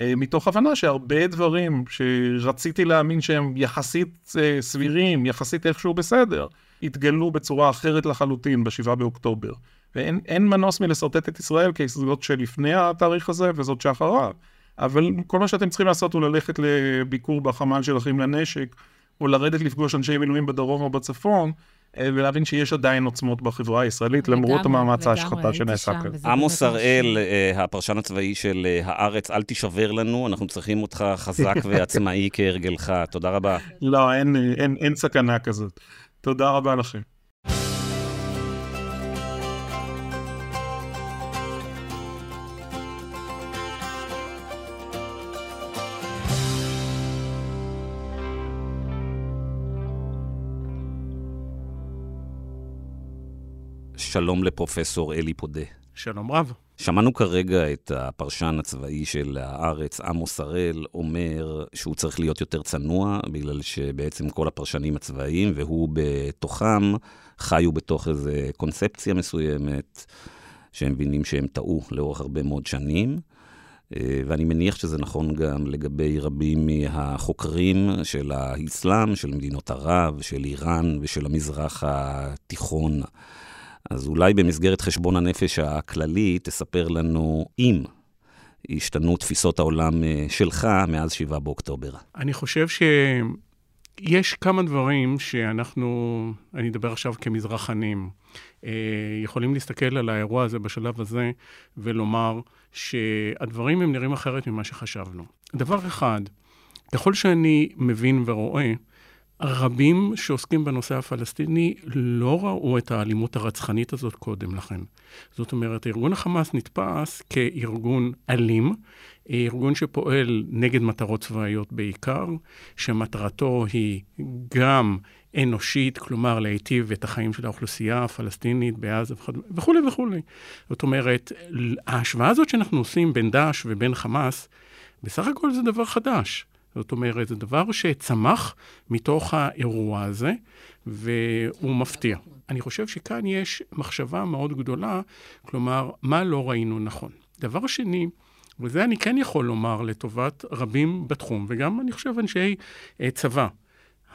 מתוך הבנה שהרבה דברים שרציתי להאמין שהם יחסית סבירים, יחסית איכשהו בסדר, התגלו בצורה אחרת לחלוטין ב-7 באוקטובר. ואין מנוס מלשרטט את ישראל כזאת שלפני התאריך הזה וזאת שאחריו. אבל כל מה שאתם צריכים לעשות הוא ללכת לביקור בחמ"ל של אחים לנשק, או לרדת לפגוש אנשי מילואים בדרום או בצפון, אה, ולהבין שיש עדיין עוצמות בחברה הישראלית, למרות המאמץ ההשחתה שנעשה כאן. עמוס הראל, אה, הפרשן הצבאי של אה, הארץ, אל תישבר לנו, אנחנו צריכים אותך חזק ועצמאי כהרגלך. תודה רבה. לא, אין, אין, אין סכנה כזאת. תודה רבה לכם. שלום לפרופסור אלי פודה. שלום רב. שמענו כרגע את הפרשן הצבאי של הארץ, עמוס הראל, אומר שהוא צריך להיות יותר צנוע, בגלל שבעצם כל הפרשנים הצבאיים, והוא בתוכם, חיו בתוך איזו קונספציה מסוימת, שהם מבינים שהם טעו לאורך הרבה מאוד שנים. אה, ואני מניח שזה נכון גם לגבי רבים מהחוקרים של האסלאם, של מדינות ערב, של איראן ושל המזרח התיכון. אז אולי במסגרת חשבון הנפש הכללי תספר לנו אם השתנו תפיסות העולם אה, שלך מאז 7 באוקטובר. אני חושב שיש כמה דברים שאנחנו, אני אדבר עכשיו כמזרחנים, אה, יכולים להסתכל על האירוע הזה בשלב הזה ולומר שהדברים הם נראים אחרת ממה שחשבנו. דבר אחד, ככל שאני מבין ורואה, רבים שעוסקים בנושא הפלסטיני לא ראו את האלימות הרצחנית הזאת קודם לכן. זאת אומרת, ארגון החמאס נתפס כארגון אלים, ארגון שפועל נגד מטרות צבאיות בעיקר, שמטרתו היא גם אנושית, כלומר להיטיב את החיים של האוכלוסייה הפלסטינית בעזה וכולי וכולי. זאת אומרת, ההשוואה הזאת שאנחנו עושים בין דאעש ובין חמאס, בסך הכל זה דבר חדש. זאת אומרת, זה דבר שצמח מתוך האירוע הזה, והוא מפתיע. אני חושב שכאן יש מחשבה מאוד גדולה, כלומר, מה לא ראינו נכון. דבר שני, וזה אני כן יכול לומר לטובת רבים בתחום, וגם אני חושב אנשי אה, צבא,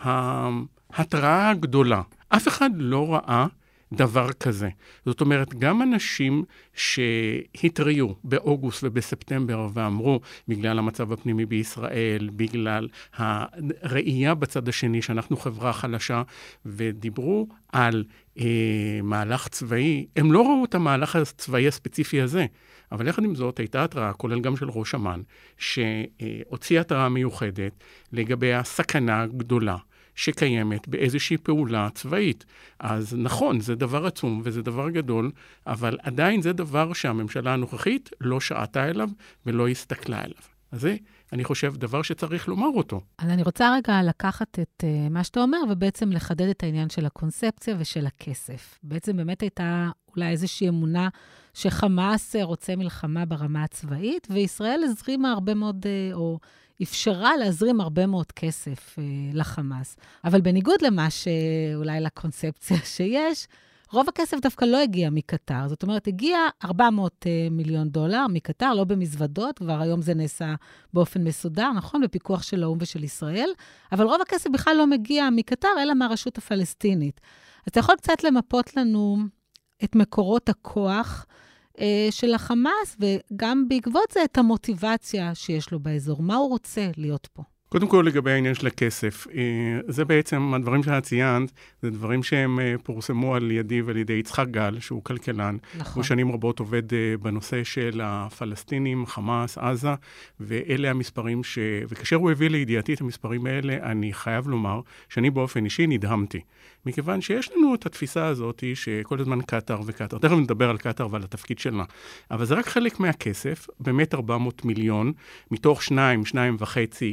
ההתראה הגדולה. אף אחד לא ראה דבר כזה. זאת אומרת, גם אנשים שהתריעו באוגוסט ובספטמבר ואמרו, בגלל המצב הפנימי בישראל, בגלל הראייה בצד השני שאנחנו חברה חלשה, ודיברו על אה, מהלך צבאי, הם לא ראו את המהלך הצבאי הספציפי הזה. אבל יחד עם זאת, הייתה התראה, כולל גם של ראש אמ"ן, שהוציא התראה מיוחדת לגבי הסכנה הגדולה שקיימת באיזושהי פעולה צבאית. אז נכון, זה דבר עצום וזה דבר גדול, אבל עדיין זה דבר שהממשלה הנוכחית לא שעתה אליו ולא הסתכלה אליו. אז זה, אני חושב, דבר שצריך לומר אותו. אז אני רוצה רגע לקחת את uh, מה שאתה אומר, ובעצם לחדד את העניין של הקונספציה ושל הכסף. בעצם באמת הייתה אולי איזושהי אמונה שחמאס רוצה מלחמה ברמה הצבאית, וישראל הזרימה הרבה מאוד, uh, או אפשרה להזרים הרבה מאוד כסף uh, לחמאס. אבל בניגוד למה שאולי לקונספציה שיש, רוב הכסף דווקא לא הגיע מקטר. זאת אומרת, הגיע 400 uh, מיליון דולר מקטר, לא במזוודות, כבר היום זה נעשה באופן מסודר, נכון? בפיקוח של האו"ם ושל ישראל, אבל רוב הכסף בכלל לא מגיע מקטר, אלא מהרשות הפלסטינית. אז אתה יכול קצת למפות לנו את מקורות הכוח אה, של החמאס, וגם בעקבות זה את המוטיבציה שיש לו באזור. מה הוא רוצה להיות פה? קודם כל, לגבי העניין של הכסף, אה, זה בעצם, הדברים שאת ציינת, זה דברים שהם אה, פורסמו על ידי ועל ידי יצחק גל, שהוא כלכלן. נכון. הוא שנים רבות עובד בנושא של הפלסטינים, חמאס, עזה, ואלה המספרים ש... וכאשר הוא הביא לידיעתי את המספרים האלה, אני חייב לומר שאני באופן אישי נדהמתי. מכיוון שיש לנו את התפיסה הזאת שכל הזמן קטאר וקטאר, תכף נדבר על קטאר ועל התפקיד שלה, אבל זה רק חלק מהכסף, באמת 400 מיליון, מתוך 2, 2.5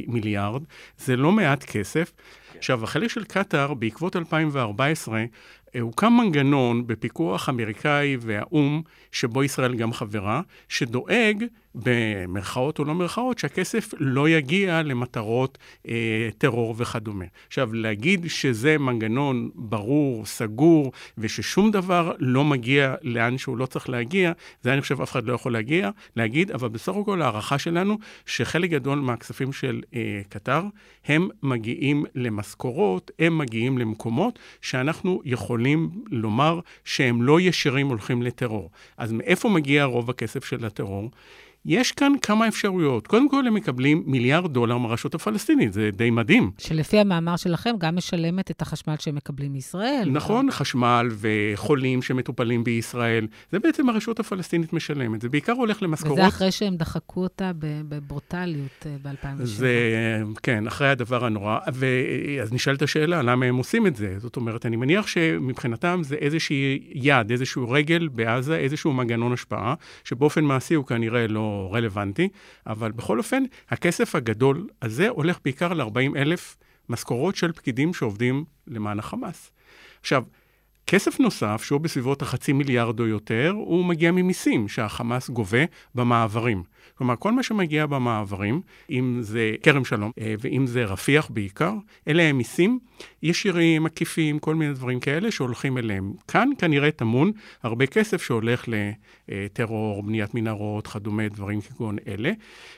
מיליארד, זה לא מעט כסף. עכשיו, החלק של קטאר, בעקבות 2014, הוקם מנגנון בפיקוח אמריקאי והאו"ם, שבו ישראל גם חברה, שדואג במרכאות או לא מרכאות, שהכסף לא יגיע למטרות אה, טרור וכדומה. עכשיו, להגיד שזה מנגנון ברור, סגור, וששום דבר לא מגיע לאן שהוא לא צריך להגיע, זה אני חושב אף אחד לא יכול להגיע, להגיד, אבל בסך הכל ההערכה שלנו, שחלק גדול מהכספים של אה, קטר, הם מגיעים למשכורות, הם מגיעים למקומות שאנחנו יכולים לומר שהם לא ישירים הולכים לטרור. אז מאיפה מגיע רוב הכסף של הטרור? יש כאן כמה אפשרויות. קודם כל, הם מקבלים מיליארד דולר מהרשות הפלסטינית, זה די מדהים. שלפי המאמר שלכם, גם משלמת את החשמל שהם מקבלים מישראל. נכון, חשמל וחולים שמטופלים בישראל. זה בעצם הרשות הפלסטינית משלמת. זה בעיקר הולך למשכורות... וזה אחרי שהם דחקו אותה בברוטליות אה, ב-2007. זה, כן, אחרי הדבר הנורא. ואז נשאלת השאלה, למה הם עושים את זה? זאת אומרת, אני מניח שמבחינתם זה איזושהי יד, איזשהו רגל בעזה, איזשהו מנגנון השפעה, שבאופן מעשי הוא כנראה לא... רלוונטי, אבל בכל אופן, הכסף הגדול הזה הולך בעיקר ל-40 אלף משכורות של פקידים שעובדים למען החמאס. עכשיו, כסף נוסף, שהוא בסביבות החצי מיליארד או יותר, הוא מגיע ממיסים שהחמאס גובה במעברים. כלומר, כל מה שמגיע במעברים, אם זה כרם שלום אה, ואם זה רפיח בעיקר, אלה הם מיסים ישירים, עקיפים, כל מיני דברים כאלה שהולכים אליהם. כאן כנראה טמון הרבה כסף שהולך לטרור, בניית מנהרות, כדומה, דברים כגון אלה.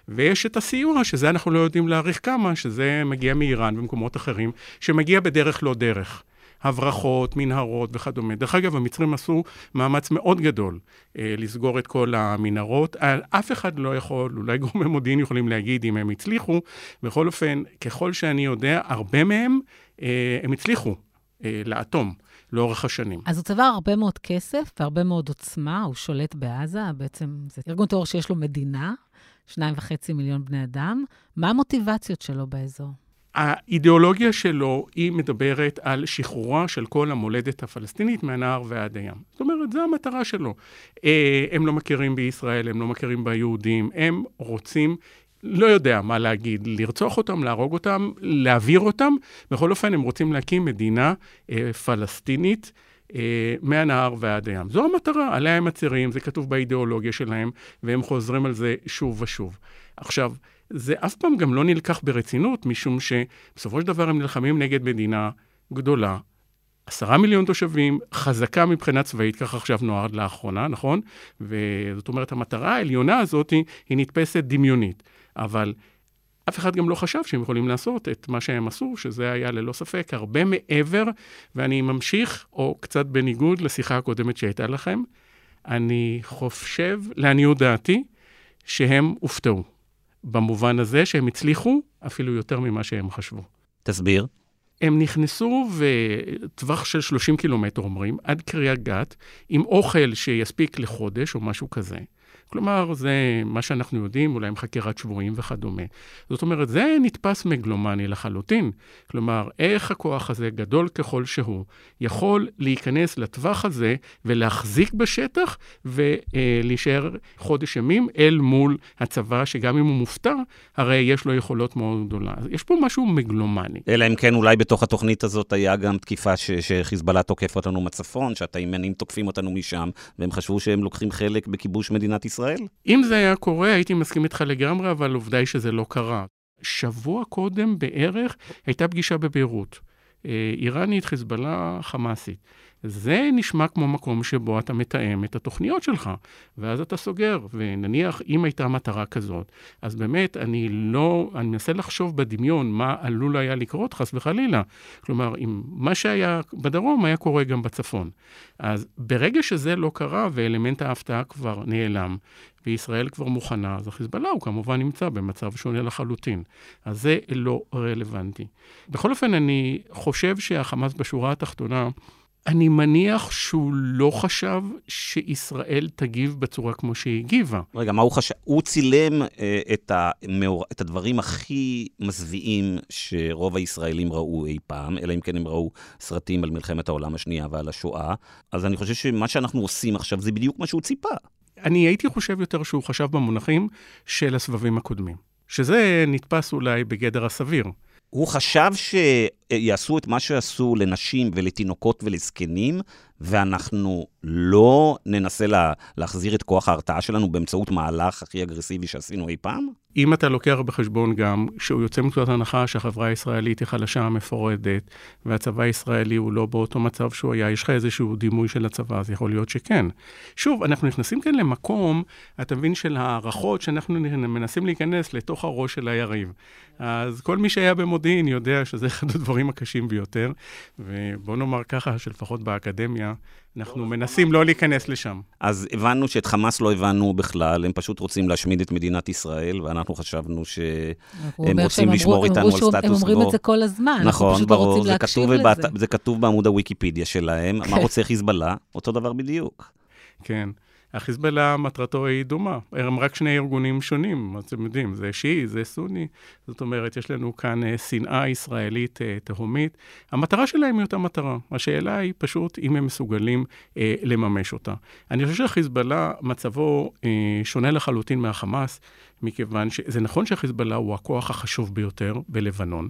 ויש את הסיוע, שזה אנחנו לא יודעים להעריך כמה, שזה מגיע מאיראן ומקומות אחרים, שמגיע בדרך לא דרך. הברחות, מנהרות וכדומה. דרך אגב, המצרים עשו מאמץ מאוד גדול אה, לסגור את כל המנהרות. אף אחד לא יכול, אולי גורמי מודיעין יכולים להגיד אם הם הצליחו. בכל אופן, ככל שאני יודע, הרבה מהם, אה, הם הצליחו אה, לאטום. לאורך השנים. אז הוא צבר הרבה מאוד כסף והרבה מאוד עוצמה, הוא שולט בעזה, בעצם זה ארגון טרור שיש לו מדינה, שניים וחצי מיליון בני אדם. מה המוטיבציות שלו באזור? האידיאולוגיה שלו היא מדברת על שחרורה של כל המולדת הפלסטינית מהנהר ועד הים. זאת אומרת, זו המטרה שלו. אה, הם לא מכירים בישראל, הם לא מכירים ביהודים, הם רוצים לא יודע מה להגיד, לרצוח אותם, להרוג אותם, להעביר אותם. בכל אופן, הם רוצים להקים מדינה אה, פלסטינית אה, מהנהר ועד הים. זו המטרה, עליה הם מצהירים, זה כתוב באידיאולוגיה שלהם, והם חוזרים על זה שוב ושוב. עכשיו, זה אף פעם גם לא נלקח ברצינות, משום שבסופו של דבר הם נלחמים נגד מדינה גדולה, עשרה מיליון תושבים, חזקה מבחינה צבאית, כך עכשיו נועד לאחרונה, נכון? וזאת אומרת, המטרה העליונה הזאת היא, היא נתפסת דמיונית. אבל אף אחד גם לא חשב שהם יכולים לעשות את מה שהם עשו, שזה היה ללא ספק הרבה מעבר, ואני ממשיך, או קצת בניגוד לשיחה הקודמת שהייתה לכם, אני חושב, לעניות דעתי, שהם הופתעו. במובן הזה שהם הצליחו אפילו יותר ממה שהם חשבו. תסביר. הם נכנסו בטווח של 30 קילומטר, אומרים, עד קריית גת, עם אוכל שיספיק לחודש או משהו כזה. כלומר, זה מה שאנחנו יודעים, אולי עם חקירת שבויים וכדומה. זאת אומרת, זה נתפס מגלומני לחלוטין. כלומר, איך הכוח הזה, גדול ככל שהוא, יכול להיכנס לטווח הזה ולהחזיק בשטח ולהישאר חודש ימים אל מול הצבא, שגם אם הוא מופתע, הרי יש לו יכולות מאוד גדולה. אז יש פה משהו מגלומני. אלא אם כן, אולי בתוך התוכנית הזאת היה גם תקיפה ש- שחיזבאללה תוקף אותנו מצפון, שהתימנים תוקפים אותנו משם, והם חשבו שהם לוקחים חלק בכיבוש מדינת ישראל. ישראל? אם זה היה קורה, הייתי מסכים איתך לגמרי, אבל עובדה היא שזה לא קרה. שבוע קודם בערך הייתה פגישה בביירות. אה, איראנית, חיזבאללה, חמאסית. זה נשמע כמו מקום שבו אתה מתאם את התוכניות שלך, ואז אתה סוגר. ונניח, אם הייתה מטרה כזאת, אז באמת, אני לא, אני מנסה לחשוב בדמיון מה עלול היה לקרות, חס וחלילה. כלומר, אם מה שהיה בדרום היה קורה גם בצפון. אז ברגע שזה לא קרה ואלמנט ההפתעה כבר נעלם, וישראל כבר מוכנה, אז החיזבאללה הוא כמובן נמצא במצב שונה לחלוטין. אז זה לא רלוונטי. בכל אופן, אני חושב שהחמאס בשורה התחתונה, אני מניח שהוא לא חשב שישראל תגיב בצורה כמו שהיא הגיבה. רגע, מה הוא חשב? הוא צילם אה, את, המאור... את הדברים הכי מזוויעים שרוב הישראלים ראו אי פעם, אלא אם כן הם ראו סרטים על מלחמת העולם השנייה ועל השואה. אז אני חושב שמה שאנחנו עושים עכשיו זה בדיוק מה שהוא ציפה. אני הייתי חושב יותר שהוא חשב במונחים של הסבבים הקודמים. שזה נתפס אולי בגדר הסביר. הוא חשב שיעשו את מה שעשו לנשים ולתינוקות ולזקנים, ואנחנו לא ננסה לה, להחזיר את כוח ההרתעה שלנו באמצעות מהלך הכי אגרסיבי שעשינו אי פעם? אם אתה לוקח בחשבון גם שהוא יוצא מנקודת הנחה שהחברה הישראלית היא חלשה מפורדת, והצבא הישראלי הוא לא באותו מצב שהוא היה, יש לך איזשהו דימוי של הצבא, אז יכול להיות שכן. שוב, אנחנו נכנסים כאן למקום, אתה מבין, של הערכות שאנחנו מנסים להיכנס לתוך הראש של היריב. אז כל מי שהיה במודיעין יודע שזה אחד הדברים הקשים ביותר, ובוא נאמר ככה, שלפחות באקדמיה, אנחנו מנסים לא להיכנס לשם. אז הבנו שאת חמאס לא הבנו בכלל, הם פשוט רוצים להשמיד את מדינת ישראל, ואנחנו חשבנו שהם רוצים לשמור איתנו על סטטוס קוו. הם אומרים את זה כל הזמן, נכון, אנחנו פשוט לא רוצים להקשיב לזה. זה כתוב בעמוד הוויקיפדיה שלהם, מה רוצה חיזבאללה? אותו דבר בדיוק. כן. החיזבאללה, מטרתו היא דומה. הם רק שני ארגונים שונים, אתם יודעים, זה שיעי, זה סוני. זאת אומרת, יש לנו כאן uh, שנאה ישראלית uh, תהומית. המטרה שלהם היא אותה מטרה. השאלה היא פשוט אם הם מסוגלים uh, לממש אותה. אני חושב שהחיזבאללה, מצבו uh, שונה לחלוטין מהחמאס, מכיוון שזה נכון שהחיזבאללה הוא הכוח החשוב ביותר בלבנון,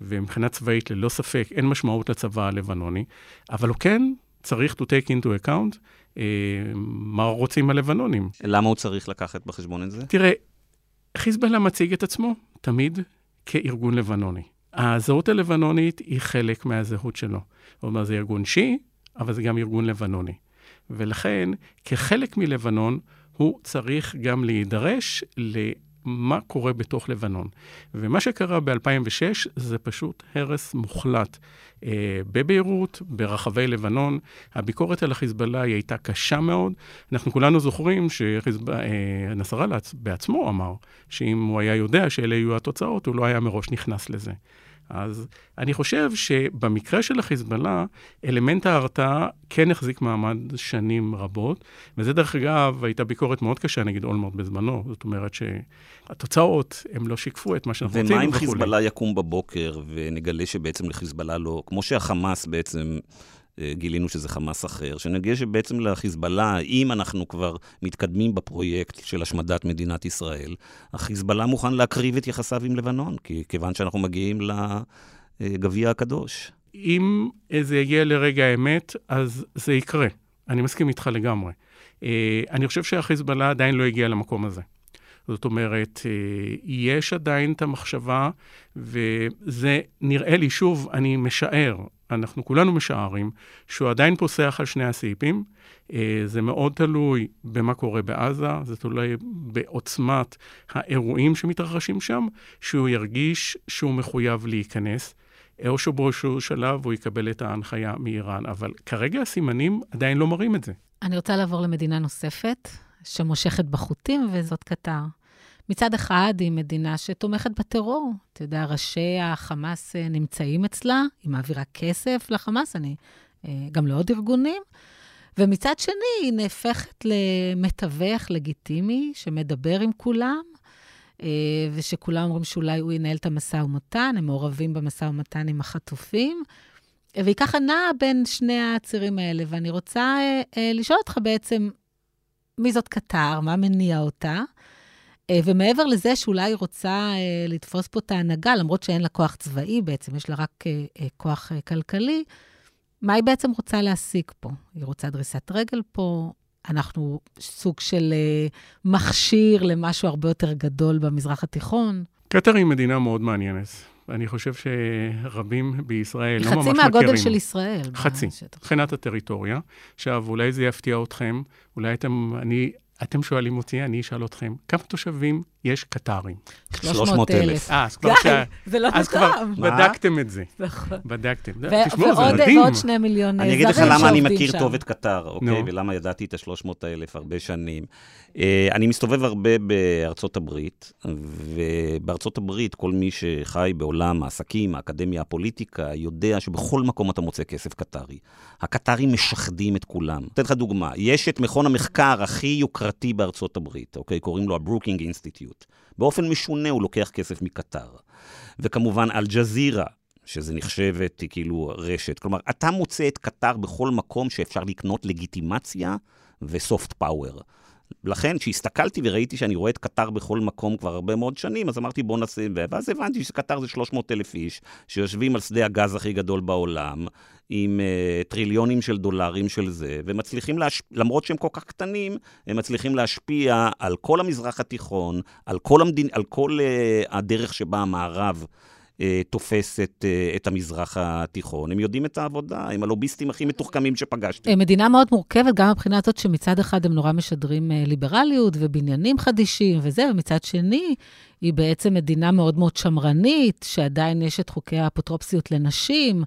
ומבחינה צבאית, ללא ספק, אין משמעות לצבא הלבנוני, אבל הוא כן צריך to take into account אה, מה רוצים הלבנונים. למה הוא צריך לקחת בחשבון את זה? תראה, חיזבאללה מציג את עצמו תמיד כארגון לבנוני. הזהות הלבנונית היא חלק מהזהות שלו. זאת אומרת, זה ארגון שיעי, אבל זה גם ארגון לבנוני. ולכן, כחלק מלבנון, הוא צריך גם להידרש מה קורה בתוך לבנון. ומה שקרה ב-2006 זה פשוט הרס מוחלט. אה, בביירות, ברחבי לבנון, הביקורת על החיזבאללה היא הייתה קשה מאוד. אנחנו כולנו זוכרים שנסראללה אה, בעצמו אמר שאם הוא היה יודע שאלה יהיו התוצאות, הוא לא היה מראש נכנס לזה. אז אני חושב שבמקרה של החיזבאללה, אלמנט ההרתעה כן החזיק מעמד שנים רבות, וזה דרך אגב, הייתה ביקורת מאוד קשה נגד אולמרט בזמנו, זאת אומרת שהתוצאות, הם לא שיקפו את מה שאנחנו רוצים. ומה אם חיזבאללה יקום בבוקר ונגלה שבעצם לחיזבאללה לא, כמו שהחמאס בעצם גילינו שזה חמאס אחר, שנגיע שבעצם לחיזבאללה, אם אנחנו כבר מתקדמים בפרויקט של השמדת מדינת ישראל, החיזבאללה מוכן להקריב את יחסיו עם לבנון, כי, כיוון שאנחנו מגיעים לגביע הקדוש. אם זה יגיע לרגע האמת, אז זה יקרה. אני מסכים איתך לגמרי. אה, אני חושב שהחיזבאללה עדיין לא הגיע למקום הזה. זאת אומרת, אה, יש עדיין את המחשבה, וזה נראה לי, שוב, אני משער, אנחנו כולנו משערים שהוא עדיין פוסח על שני הסעיפים. אה, זה מאוד תלוי במה קורה בעזה, זה תלוי בעוצמת האירועים שמתרחשים שם, שהוא ירגיש שהוא מחויב להיכנס. או שבאיזשהו שלב הוא יקבל את ההנחיה מאיראן, אבל כרגע הסימנים עדיין לא מראים את זה. אני רוצה לעבור למדינה נוספת, שמושכת בחוטים, וזאת קטר. מצד אחד, היא מדינה שתומכת בטרור. אתה יודע, ראשי החמאס אה, נמצאים אצלה, היא מעבירה כסף לחמאס, אני, אה, גם לעוד ארגונים. ומצד שני, היא נהפכת למתווך לגיטימי, שמדבר עם כולם, אה, ושכולם אומרים שאולי הוא ינהל את המשא ומתן, הם מעורבים במשא ומתן עם החטופים. והיא ככה נעה בין שני הצירים האלה, ואני רוצה לשאול אותך בעצם, מי זאת קטר? מה מניע אותה? אה, ומעבר לזה שאולי היא רוצה אה, לתפוס פה את ההנהגה, למרות שאין לה כוח צבאי בעצם, יש לה רק אה, כוח כלכלי, מה היא בעצם רוצה להשיג פה? היא רוצה דריסת רגל פה? אנחנו סוג של מכשיר למשהו הרבה יותר גדול במזרח התיכון? קטר היא מדינה מאוד מעניינת. אני חושב שרבים בישראל לא ממש מכירים. חצי מהגודל של ישראל. חצי, מבחינת הטריטוריה. עכשיו, אולי זה יפתיע אתכם, אולי אתם, אני אתם שואלים אותי, אני אשאל אתכם, כמה תושבים יש קטרים? 300 אלף. אה, אז כבר ש... זה לא אז כבר בדקתם את זה. נכון. בדקתם. תשמעו, זה מדהים. ועוד שני מיליון זרים שעובדים שם. אני אגיד לך למה אני מכיר טוב את קטר, אוקיי? ולמה ידעתי את ה-300 אלף הרבה שנים. אה, אני מסתובב הרבה בארצות הברית, ובארצות הברית כל מי שחי בעולם העסקים, האקדמיה, הפוליטיקה, יודע שבכל מקום אתה מוצא כסף קטרי. הקטרים משחדים את כולם. אתן לך דוגמה, יש את מכון המחקר הכי יוקרתי בארצות הברית, אוקיי? קוראים לו ה Brookings Institute. באופן משונה הוא לוקח כסף מקטר. וכמובן, אל-ג'זירה, שזה נחשבת כאילו רשת. כלומר, אתה מוצא את קטר בכל מקום שאפשר לקנות לגיטימציה וסופט פאוור. לכן, כשהסתכלתי וראיתי שאני רואה את קטר בכל מקום כבר הרבה מאוד שנים, אז אמרתי, בוא נעשה... ואז הבנתי שקטר זה 300 אלף איש, שיושבים על שדה הגז הכי גדול בעולם, עם uh, טריליונים של דולרים של זה, ומצליחים, להש... למרות שהם כל כך קטנים, הם מצליחים להשפיע על כל המזרח התיכון, על כל, המדין... על כל uh, הדרך שבה המערב אה, תופס את, את המזרח התיכון. הם יודעים את העבודה, הם הלוביסטים הכי מתוחכמים שפגשתי. מדינה מאוד מורכבת, גם מבחינה הזאת שמצד אחד הם נורא משדרים ליברליות ובניינים חדישים וזה, ומצד שני, היא בעצם מדינה מאוד מאוד שמרנית, שעדיין יש את חוקי האפוטרופסיות לנשים.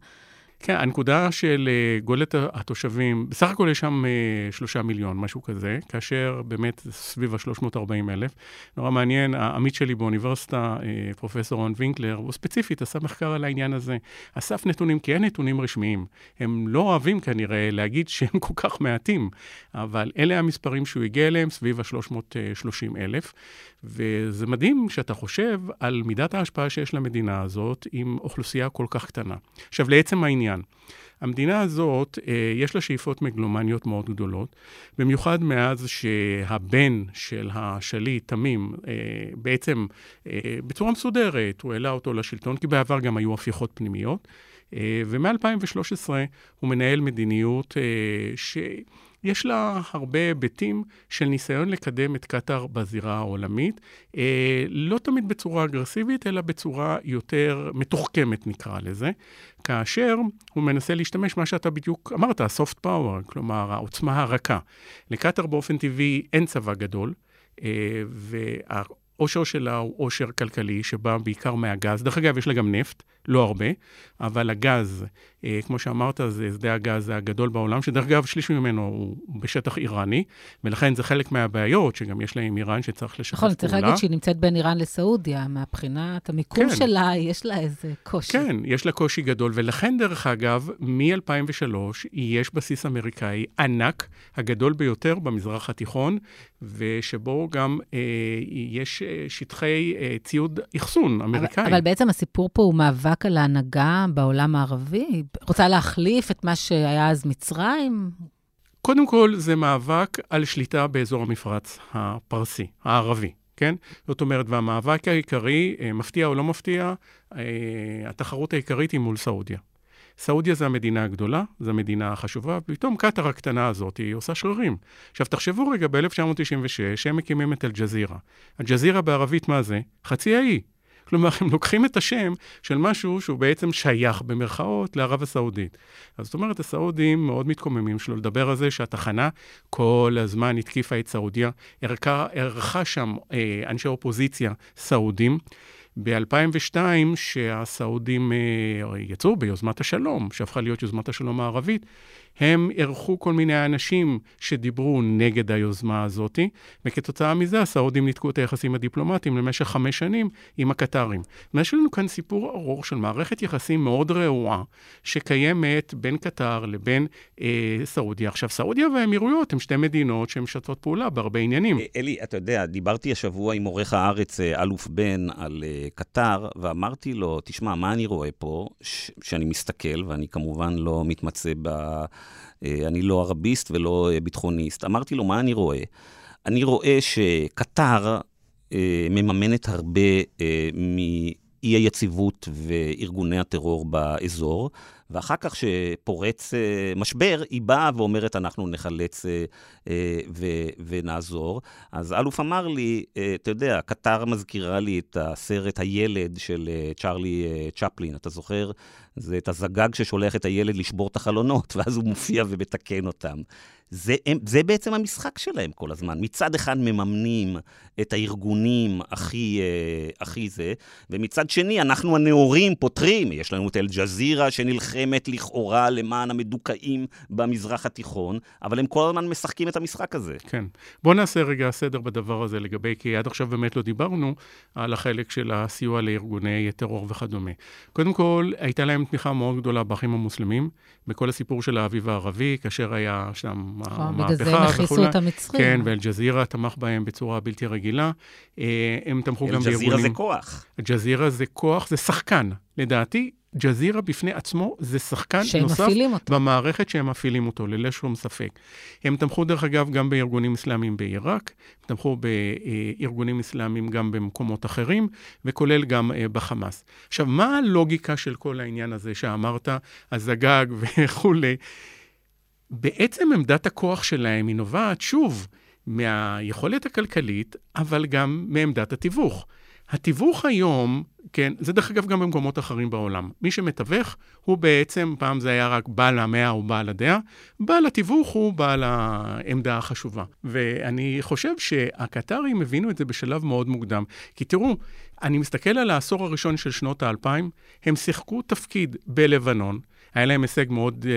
כן, הנקודה של אה, גולת התושבים, בסך הכל יש שם אה, שלושה מיליון, משהו כזה, כאשר באמת סביב ה-340 אלף. נורא מעניין, העמית שלי באוניברסיטה, אה, פרופסור רון וינקלר, הוא ספציפית עשה מחקר על העניין הזה. אסף נתונים, כי אין נתונים רשמיים. הם לא אוהבים כנראה להגיד שהם כל כך מעטים, אבל אלה המספרים שהוא הגיע אליהם, סביב ה-330 אלף. וזה מדהים שאתה חושב על מידת ההשפעה שיש למדינה הזאת עם אוכלוסייה כל כך קטנה. עכשיו, לעצם העניין, המדינה הזאת, אה, יש לה שאיפות מגלומניות מאוד גדולות, במיוחד מאז שהבן של השליט, תמים, אה, בעצם אה, בצורה מסודרת, הוא העלה אותו לשלטון, כי בעבר גם היו הפיכות פנימיות, אה, ומ-2013 הוא מנהל מדיניות ש... יש לה הרבה היבטים של ניסיון לקדם את קטאר בזירה העולמית, אה, לא תמיד בצורה אגרסיבית, אלא בצורה יותר מתוחכמת, נקרא לזה, כאשר הוא מנסה להשתמש, מה שאתה בדיוק אמרת, ה-soft power, כלומר, העוצמה הרכה. לקטאר באופן טבעי אין צבא גדול, אה, וה... העושר שלה הוא עושר כלכלי, שבא בעיקר מהגז. דרך אגב, יש לה גם נפט, לא הרבה, אבל הגז, אה, כמו שאמרת, זה שדה הגז הגדול בעולם, שדרך אגב, שליש ממנו הוא בשטח איראני, ולכן זה חלק מהבעיות, שגם יש לה עם איראן שצריך לשתף פעולה. נכון, צריך להגיד שהיא נמצאת בין איראן לסעודיה, מהבחינת המיקום כן. שלה, יש לה איזה קושי. כן, יש לה קושי גדול, ולכן, דרך אגב, מ-2003 יש בסיס אמריקאי ענק, הגדול ביותר במזרח התיכון, ושבו גם אה, יש אה, שטחי אה, ציוד אחסון אמריקאי. אבל, אבל בעצם הסיפור פה הוא מאבק על ההנהגה בעולם הערבי? רוצה להחליף את מה שהיה אז מצרים? קודם כל, זה מאבק על שליטה באזור המפרץ הפרסי, הערבי. כן? זאת אומרת, והמאבק העיקרי, אה, מפתיע או לא מפתיע, התחרות העיקרית היא מול סעודיה. סעודיה זה המדינה הגדולה, זו המדינה החשובה, ופתאום קטאר הקטנה הזאת, היא עושה שרירים. עכשיו, תחשבו רגע, ב-1996, הם מקימים את אל-ג'זירה. אל-ג'זירה בערבית מה זה? חצי האי. כלומר, הם לוקחים את השם של משהו שהוא בעצם שייך, במרכאות, לערב הסעודית. אז זאת אומרת, הסעודים מאוד מתקוממים שלו לדבר על זה שהתחנה כל הזמן התקיפה את סעודיה, ערכה שם אה, אנשי אופוזיציה סעודים. ב-2002, שהסעודים אה, יצאו ביוזמת השלום, שהפכה להיות יוזמת השלום הערבית, הם אירחו כל מיני אנשים שדיברו נגד היוזמה הזאת, וכתוצאה מזה הסעודים ניתקו את היחסים הדיפלומטיים למשך חמש שנים עם הקטרים. ויש לנו כאן סיפור ארוך של מערכת יחסים מאוד רעועה, שקיימת בין קטר לבין אה, סעודיה. עכשיו, סעודיה והאמירויות הן שתי מדינות שהן משתפות פעולה בהרבה עניינים. אה, אלי, אתה יודע, דיברתי השבוע עם עורך הארץ, אה, אלוף בן, על אה, קטר, ואמרתי לו, תשמע, מה אני רואה פה? ש- שאני מסתכל, ואני כמובן לא מתמצא ב... אה, אני לא ערביסט ולא אה, ביטחוניסט. אמרתי לו, מה אני רואה? אני רואה שקטר אה, מממנת הרבה מאי היציבות וארגוני הטרור באזור, ואחר כך שפורץ משבר, היא באה ואומרת, אנחנו נחלץ ו- ונעזור. אז אלוף אמר לי, אתה יודע, קטר מזכירה לי את הסרט הילד של צ'רלי צ'פלין, אתה זוכר? זה את הזגג ששולח את הילד לשבור את החלונות, ואז הוא מופיע ומתקן אותם. זה, הם, זה בעצם המשחק שלהם כל הזמן. מצד אחד מממנים את הארגונים הכי, אה, הכי זה, ומצד שני אנחנו הנאורים פותרים. יש לנו את אל-ג'זירה שנלחמת לכאורה למען המדוכאים במזרח התיכון, אבל הם כל הזמן משחקים את המשחק הזה. כן. בואו נעשה רגע סדר בדבר הזה לגבי, כי עד עכשיו באמת לא דיברנו על החלק של הסיוע לארגוני טרור וכדומה. קודם כל, הייתה להם תמיכה מאוד גדולה באחים המוסלמים, בכל הסיפור של האביב הערבי, כאשר היה שם נכון, בגלל זה הם הכניסו את המצרים. כן, ואל-ג'זירה תמך בהם בצורה בלתי רגילה. אה, הם תמכו גם בארגונים... אל-ג'זירה זה כוח. אל-ג'זירה זה כוח, זה שחקן. לדעתי, ג'זירה בפני עצמו זה שחקן נוסף במערכת שהם מפעילים אותו, ללא שום ספק. הם תמכו, דרך אגב, גם בארגונים אסלאמיים בעיראק, הם תמכו בארגונים אסלאמיים גם במקומות אחרים, וכולל גם אה, בחמאס. עכשיו, מה הלוגיקה של כל העניין הזה שאמרת, הזגג וכולי? בעצם עמדת הכוח שלהם היא נובעת, שוב, מהיכולת הכלכלית, אבל גם מעמדת התיווך. התיווך היום, כן, זה דרך אגב גם במקומות אחרים בעולם. מי שמתווך הוא בעצם, פעם זה היה רק בעל המאה או בעל הדעה, בעל התיווך הוא בעל העמדה החשובה. ואני חושב שהקטרים הבינו את זה בשלב מאוד מוקדם. כי תראו, אני מסתכל על העשור הראשון של שנות האלפיים, הם שיחקו תפקיד בלבנון. היה להם הישג מאוד אה,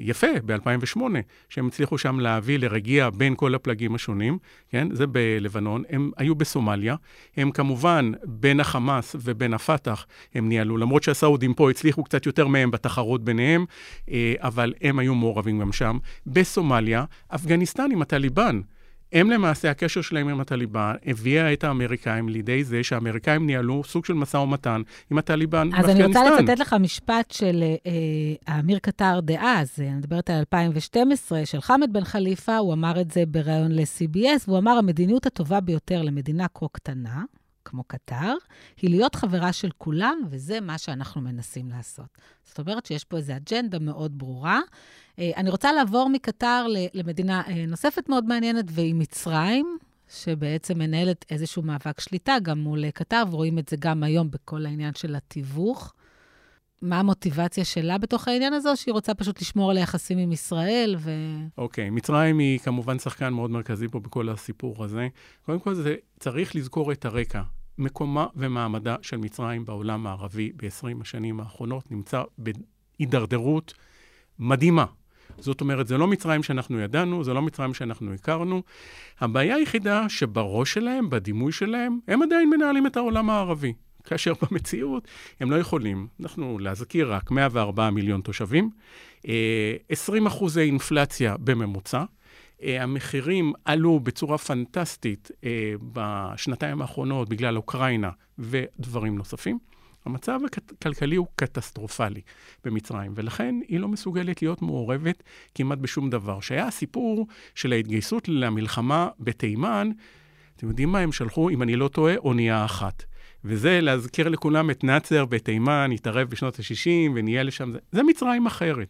יפה ב-2008, שהם הצליחו שם להביא לרגיע בין כל הפלגים השונים, כן? זה בלבנון. הם היו בסומליה. הם כמובן, בין החמאס ובין הפת"ח, הם ניהלו, למרות שהסעודים פה הצליחו קצת יותר מהם בתחרות ביניהם, אה, אבל הם היו מעורבים גם שם. בסומליה, אפגניסטן עם הטליבן. הם למעשה, הקשר שלהם עם הטליבן הביאה את האמריקאים לידי זה שהאמריקאים ניהלו סוג של משא ומתן עם הטליבן באפגניסטן. אז אני רוצה לצטט לך משפט של אה, האמיר קטר דאז, אני מדברת על 2012, של חמד בן חליפה, הוא אמר את זה בריאיון ל-CBS, והוא אמר, המדיניות הטובה ביותר למדינה כה קטנה, כמו קטר, היא להיות חברה של כולם, וזה מה שאנחנו מנסים לעשות. זאת אומרת שיש פה איזו אג'נדה מאוד ברורה. אה, אני רוצה לעבור מקטר למדינה אה, נוספת מאוד מעניינת, והיא מצרים, שבעצם מנהלת איזשהו מאבק שליטה גם מול קטר, ורואים את זה גם היום בכל העניין של התיווך. מה המוטיבציה שלה בתוך העניין הזה, או שהיא רוצה פשוט לשמור על היחסים עם ישראל ו... אוקיי, okay, מצרים היא כמובן שחקן מאוד מרכזי פה בכל הסיפור הזה. קודם כל, זה צריך לזכור את הרקע. מקומה ומעמדה של מצרים בעולם הערבי ב-20 השנים האחרונות נמצא בהידרדרות מדהימה. זאת אומרת, זה לא מצרים שאנחנו ידענו, זה לא מצרים שאנחנו הכרנו. הבעיה היחידה שבראש שלהם, בדימוי שלהם, הם עדיין מנהלים את העולם הערבי. כאשר במציאות הם לא יכולים. אנחנו, להזכיר, רק 104 מיליון תושבים, 20 אה, אחוזי אינפלציה בממוצע. אה, המחירים עלו בצורה פנטסטית אה, בשנתיים האחרונות בגלל אוקראינה ודברים נוספים. המצב הכלכלי הוא קטסטרופלי במצרים, ולכן היא לא מסוגלת להיות מעורבת כמעט בשום דבר. שהיה הסיפור של ההתגייסות למלחמה בתימן, אתם יודעים מה הם שלחו, אם אני לא טועה, אונייה אחת. וזה להזכיר לכולם את נאצר בתימן, התערב בשנות ה-60 ונהיה לשם, זה, זה מצרים אחרת.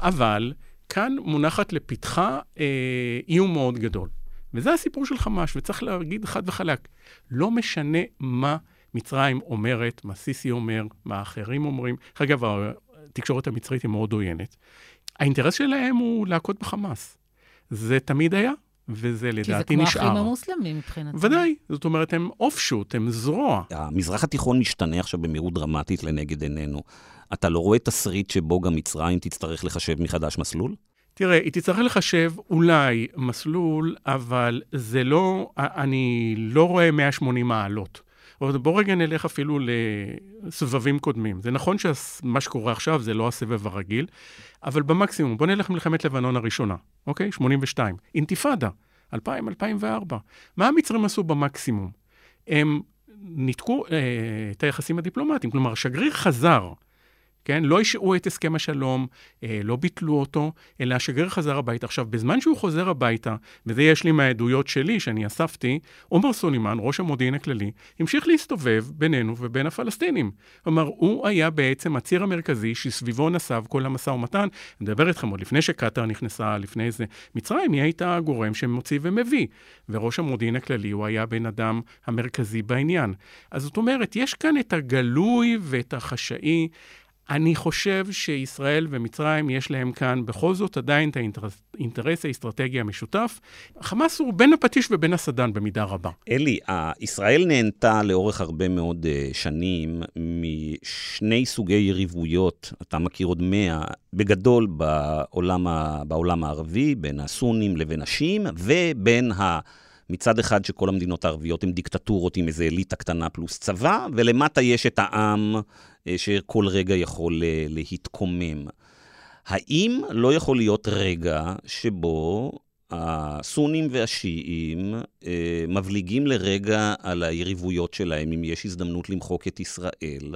אבל כאן מונחת לפתחה אה, איום מאוד גדול. וזה הסיפור של חמאס, וצריך להגיד חד וחלק, לא משנה מה מצרים אומרת, מה סיסי אומר, מה אחרים אומרים. אגב, התקשורת המצרית היא מאוד עוינת. האינטרס שלהם הוא להכות בחמאס. זה תמיד היה, וזה לדעתי נשאר. כי זה כמו האחים המוסלמים מבחינתם. ודאי, זאת אומרת, הם אוף שוט, הם זרוע. המזרח התיכון משתנה עכשיו במהירות דרמטית לנגד עינינו. אתה לא רואה תסריט שבו גם מצרים תצטרך לחשב מחדש מסלול? תראה, היא תצטרך לחשב אולי מסלול, אבל זה לא, אני לא רואה 180 מעלות. אבל בואו רגע נלך אפילו לסבבים קודמים. זה נכון שמה שקורה עכשיו זה לא הסבב הרגיל, אבל במקסימום, בואו נלך למלחמת לבנון הראשונה, אוקיי? 82. אינתיפאדה, 2000, 2004. מה המצרים עשו במקסימום? הם ניתקו אה, את היחסים הדיפלומטיים, כלומר, השגריר חזר. כן? לא השעו את הסכם השלום, אה, לא ביטלו אותו, אלא השגריר חזר הביתה. עכשיו, בזמן שהוא חוזר הביתה, וזה יש לי מהעדויות שלי, שאני אספתי, עומר סולימן, ראש המודיעין הכללי, המשיך להסתובב בינינו ובין הפלסטינים. כלומר, הוא היה בעצם הציר המרכזי שסביבו נסב כל המשא ומתן. אני מדבר איתכם עוד לפני שקטאר נכנסה, לפני זה. מצרים, היא הייתה הגורם שמוציא ומביא. וראש המודיעין הכללי, הוא היה בן אדם המרכזי בעניין. אז זאת אומרת, יש כאן את הגלוי ואת החשאי. אני חושב שישראל ומצרים, יש להם כאן בכל זאת עדיין את האינטרס האסטרטגי המשותף. חמאס הוא בין הפטיש ובין הסדן במידה רבה. אלי, ישראל נהנתה לאורך הרבה מאוד uh, שנים משני סוגי יריבויות, אתה מכיר עוד מאה, בגדול בעולם, בעולם הערבי, בין הסונים לבין השיעים, ובין ה... מצד אחד שכל המדינות הערביות הן דיקטטורות עם איזה אליטה קטנה פלוס צבא, ולמטה יש את העם אה, שכל רגע יכול אה, להתקומם. האם לא יכול להיות רגע שבו הסונים והשיעים אה, מבליגים לרגע על היריבויות שלהם, אם יש הזדמנות למחוק את ישראל,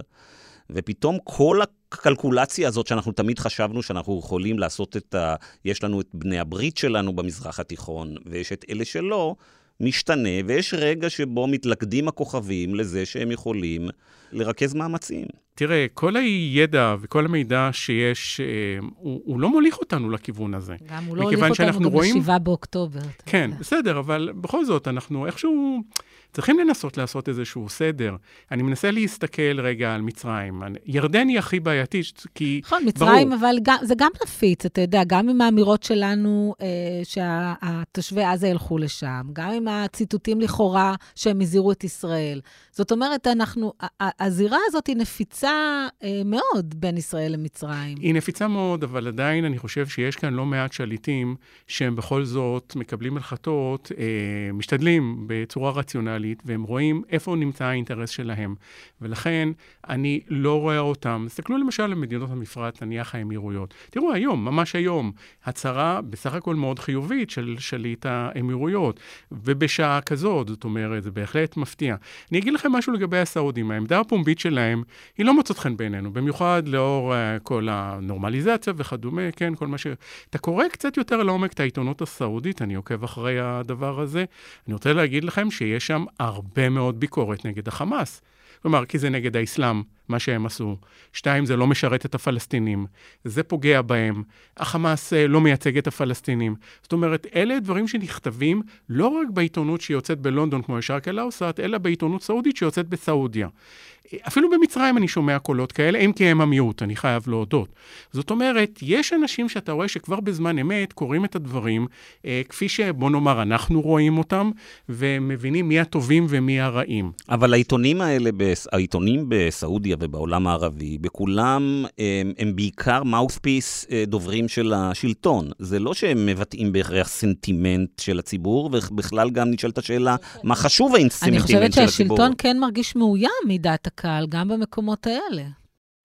ופתאום כל הקלקולציה הזאת שאנחנו תמיד חשבנו שאנחנו יכולים לעשות את ה... יש לנו את בני הברית שלנו במזרח התיכון, ויש את אלה שלא, משתנה, ויש רגע שבו מתלכדים הכוכבים לזה שהם יכולים לרכז מאמצים. תראה, כל הידע וכל המידע שיש, אה, הוא, הוא לא מוליך אותנו לכיוון הזה. גם הוא לא הוליך אותנו גם רואים... ב-7 באוקטובר. כן, בסדר, אבל בכל זאת, אנחנו איכשהו... צריכים לנסות לעשות איזשהו סדר. אני מנסה להסתכל רגע על מצרים. ירדן היא הכי בעייתית, כי נכון, מצרים, ברור. אבל גם, זה גם נפיץ, אתה יודע, גם עם האמירות שלנו אה, שהתושבי עזה ילכו לשם, גם עם הציטוטים לכאורה שהם הזהירו את ישראל. זאת אומרת, אנחנו, הזירה הזאת היא נפיצה אה, מאוד בין ישראל למצרים. היא נפיצה מאוד, אבל עדיין אני חושב שיש כאן לא מעט שליטים שהם בכל זאת מקבלים החלטות, אה, משתדלים בצורה רציונלית, והם רואים איפה נמצא האינטרס שלהם. ולכן אני לא רואה אותם. תסתכלו למשל על מדינות המפרץ, נניח האמירויות. תראו, היום, ממש היום, הצהרה בסך הכל מאוד חיובית של שליט האמירויות, ובשעה כזאת, זאת אומרת, זה בהחלט מפתיע. אני אגיד לכם משהו לגבי הסעודים. העמדה הפומבית שלהם היא לא מוצאת חן בעינינו, במיוחד לאור uh, כל הנורמליזציה וכדומה, כן, כל מה ש... אתה קורא קצת יותר לעומק את העיתונות הסעודית, אני עוקב אחרי הדבר הזה. אני רוצה להגיד לכם שיש שם הרבה מאוד ביקורת נגד החמאס. כלומר, כי זה נגד האסלאם, מה שהם עשו. שתיים, זה לא משרת את הפלסטינים. זה פוגע בהם. החמאס אה, לא מייצג את הפלסטינים. זאת אומרת, אלה דברים שנכתבים לא רק בעיתונות שיוצאת בלונדון, כמו ישר קלאוסת, אלא בעיתונות סעודית שיוצאת בסעודיה. אפילו במצרים אני שומע קולות כאלה, אם כי הם המיעוט, אני חייב להודות. זאת אומרת, יש אנשים שאתה רואה שכבר בזמן אמת קוראים את הדברים, אה, כפי שבוא נאמר, אנחנו רואים אותם, ומבינים מי הטובים ומי הרעים. אבל העיתונים האלה, העיתונים בסעודיה ובעולם הערבי, בכולם הם, הם בעיקר מאוספיס אה, דוברים של השלטון. זה לא שהם מבטאים בהכרח סנטימנט של הציבור, ובכלל גם נשאלת השאלה, מה חשוב הסנטימנט של הציבור? אני חושבת שהשלטון כן מרגיש מאוים מדעת הקהל, גם במקומות האלה.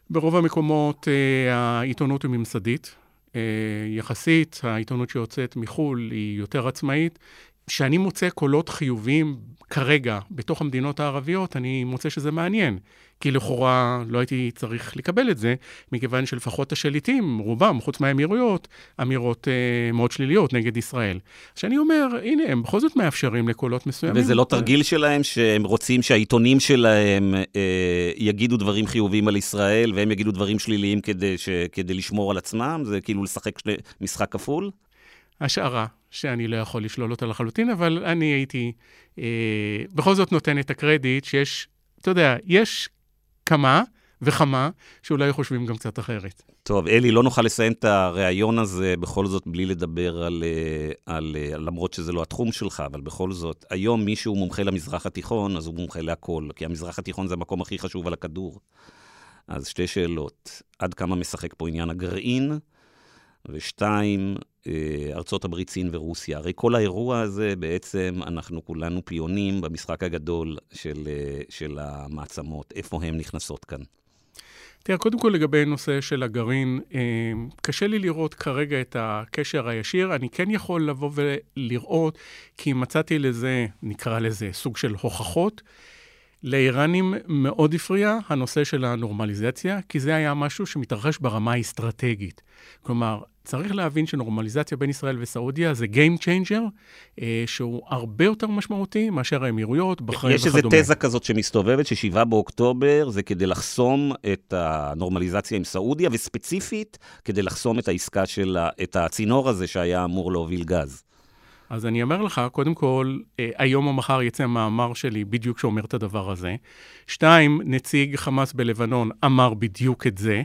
ברוב המקומות אה, העיתונות היא ממסדית. אה, יחסית, העיתונות שיוצאת מחו"ל היא יותר עצמאית. כשאני מוצא קולות חיוביים כרגע בתוך המדינות הערביות, אני מוצא שזה מעניין. כי לכאורה לא הייתי צריך לקבל את זה, מכיוון שלפחות השליטים, רובם, חוץ מהאמירויות, אמירות אה, מאוד שליליות נגד ישראל. שאני אומר, הנה, הם בכל זאת מאפשרים לקולות מסוימים. וזה לא תרגיל שלהם שהם רוצים שהעיתונים שלהם אה, יגידו דברים חיוביים על ישראל, והם יגידו דברים שליליים כדי, ש, כדי לשמור על עצמם? זה כאילו לשחק משחק כפול? השערה, שאני לא יכול לשלול אותה לחלוטין, אבל אני הייתי אה, בכל זאת נותן את הקרדיט שיש אתה יודע, יש כמה וכמה שאולי חושבים גם קצת אחרת. טוב, אלי, לא נוכל לסיים את הריאיון הזה בכל זאת בלי לדבר על, אה, על, אה, למרות שזה לא התחום שלך, אבל בכל זאת, היום מי שהוא מומחה למזרח התיכון, אז הוא מומחה להכל, כי המזרח התיכון זה המקום הכי חשוב על הכדור. אז שתי שאלות, עד כמה משחק פה עניין הגרעין? ושתיים, אה, ארצות הברית, סין ורוסיה. הרי כל האירוע הזה, בעצם אנחנו כולנו פיונים במשחק הגדול של, של המעצמות. איפה הן נכנסות כאן? תראה, קודם כל לגבי נושא של הגרעין, אה, קשה לי לראות כרגע את הקשר הישיר. אני כן יכול לבוא ולראות, כי מצאתי לזה, נקרא לזה, סוג של הוכחות. לאיראנים מאוד הפריע הנושא של הנורמליזציה, כי זה היה משהו שמתרחש ברמה האסטרטגית. כלומר, צריך להבין שנורמליזציה בין ישראל וסעודיה זה Game Changer, אה, שהוא הרבה יותר משמעותי מאשר האמירויות, בחריין וכדומה. יש איזו תזה כזאת שמסתובבת, ש-7 באוקטובר זה כדי לחסום את הנורמליזציה עם סעודיה, וספציפית כדי לחסום את העסקה של, את הצינור הזה שהיה אמור להוביל גז. אז אני אומר לך, קודם כל, אה, היום או מחר יצא מאמר שלי בדיוק שאומר את הדבר הזה. שתיים, נציג חמאס בלבנון אמר בדיוק את זה.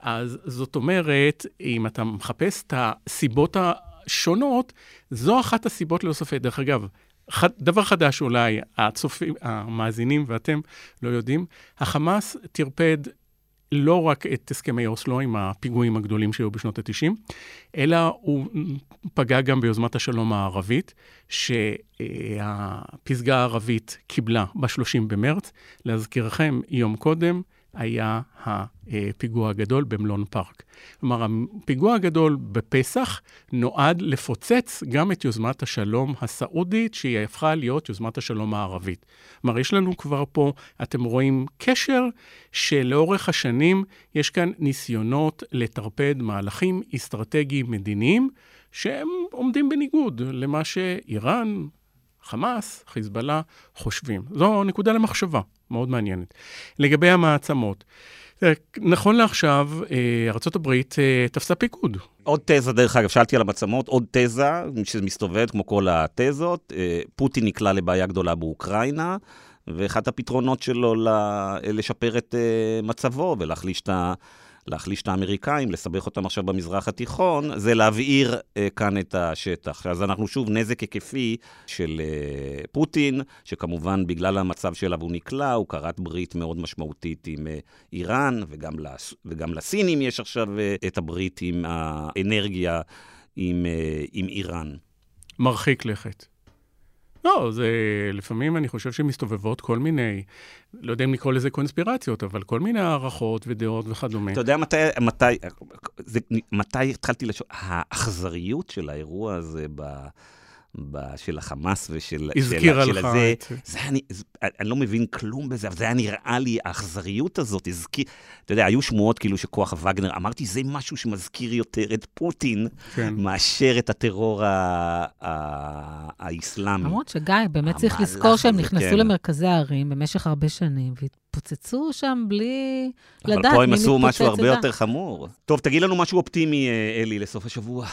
אז זאת אומרת, אם אתה מחפש את הסיבות השונות, זו אחת הסיבות ללא ספק. דרך אגב, ח... דבר חדש אולי, הצופים, המאזינים ואתם לא יודעים, החמאס טרפד לא רק את הסכמי אוסלו עם הפיגועים הגדולים שהיו בשנות ה-90, אלא הוא פגע גם ביוזמת השלום הערבית, שהפסגה הערבית קיבלה ב-30 במרץ. להזכירכם, יום קודם, היה הפיגוע הגדול במלון פארק. כלומר, הפיגוע הגדול בפסח נועד לפוצץ גם את יוזמת השלום הסעודית, שהיא הפכה להיות יוזמת השלום הערבית. כלומר, יש לנו כבר פה, אתם רואים קשר שלאורך השנים יש כאן ניסיונות לטרפד מהלכים אסטרטגיים מדיניים, שהם עומדים בניגוד למה שאיראן, חמאס, חיזבאללה, חושבים. זו נקודה למחשבה. מאוד מעניינת. לגבי המעצמות, נכון לעכשיו, אה, ארה"ב אה, תפסה פיקוד. עוד תזה, דרך אגב, שאלתי על המצמות, עוד תזה שמסתובבת כמו כל התזות, אה, פוטין נקלע לבעיה גדולה באוקראינה, ואחד הפתרונות שלו לשפר את מצבו ולהחליש את. להחליש את האמריקאים, לסבך אותם עכשיו במזרח התיכון, זה להבעיר אה, כאן את השטח. אז אנחנו שוב נזק היקפי של אה, פוטין, שכמובן בגלל המצב שאליו הוא נקלע, הוא כרת ברית מאוד משמעותית עם אה, איראן, וגם, לס, וגם לסינים יש עכשיו אה, את הברית עם האנרגיה עם, אה, עם איראן. מרחיק לכת. לא, זה לפעמים אני חושב שמסתובבות כל מיני, לא יודע אם לקרוא לזה קונספירציות, אבל כל מיני הערכות ודעות וכדומה. אתה יודע מתי, מתי, זה, מתי התחלתי לשאול, האכזריות של האירוע הזה ב... של החמאס ושל... הזכירה לך הזה, את... זה אני, זה, אני לא מבין כלום בזה, אבל זה היה נראה לי, האכזריות הזאת הזכיר... אתה יודע, היו שמועות כאילו שכוח וגנר, אמרתי, זה משהו שמזכיר יותר את פוטין, כן. מאשר את הטרור ה, ה, האסלאמי. למרות שגיא, באמת צריך לזכור שהם נכנסו כן. למרכזי הערים במשך הרבה שנים, והתפוצצו שם בלי לדעת מי מתפוצץ אבל פה הם עשו משהו הרבה יותר חמור. טוב, תגיד לנו משהו אופטימי, אה, אלי, לסוף השבוע.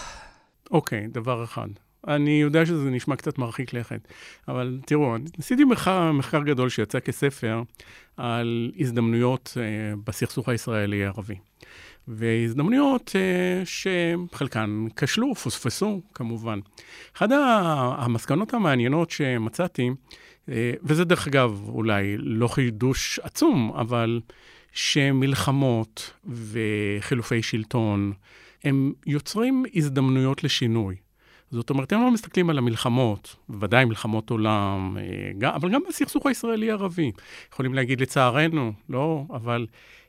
אוקיי, דבר אחד. אני יודע שזה נשמע קצת מרחיק לכת, אבל תראו, עשיתי מחקר, מחקר גדול שיצא כספר על הזדמנויות uh, בסכסוך הישראלי-ערבי. והזדמנויות uh, שחלקן כשלו, פוספסו כמובן. אחת המסקנות המעניינות שמצאתי, uh, וזה דרך אגב אולי לא חידוש עצום, אבל שמלחמות וחילופי שלטון, הם יוצרים הזדמנויות לשינוי. זאת אומרת, הם לא מסתכלים על המלחמות, בוודאי מלחמות עולם, אה, אבל גם בסכסוך הישראלי-ערבי. יכולים להגיד לצערנו, לא, אבל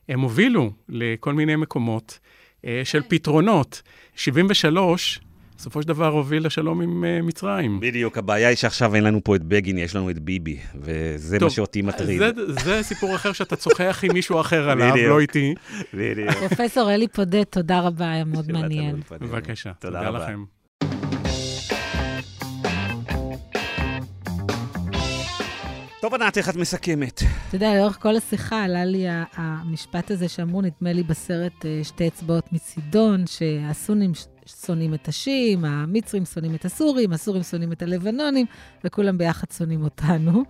הם הובילו לכל מיני מקומות אה, של פתרונות. 73, בסופו של דבר הוביל לשלום עם uh, מצרים. בדיוק, הבעיה היא שעכשיו אין לנו פה את בגין, יש לנו את ביבי, וזה טוב, מה שאותי מטריד. זה, זה סיפור אחר שאתה צוחח עם מישהו אחר עליו, לא איתי. בדיוק. פרופסור אלי פודט, תודה רבה, היה מאוד מעניין. בבקשה, תודה, תודה לכם. טוב, ענת, איך את מסכמת? אתה יודע, לאורך כל השיחה עלה לי המשפט הזה שאמרו, נדמה לי בסרט אה, שתי אצבעות מצידון, שהסונים שונאים את השיעים, המצרים שונאים את הסורים, הסורים שונאים את הלבנונים, וכולם ביחד שונאים אותנו.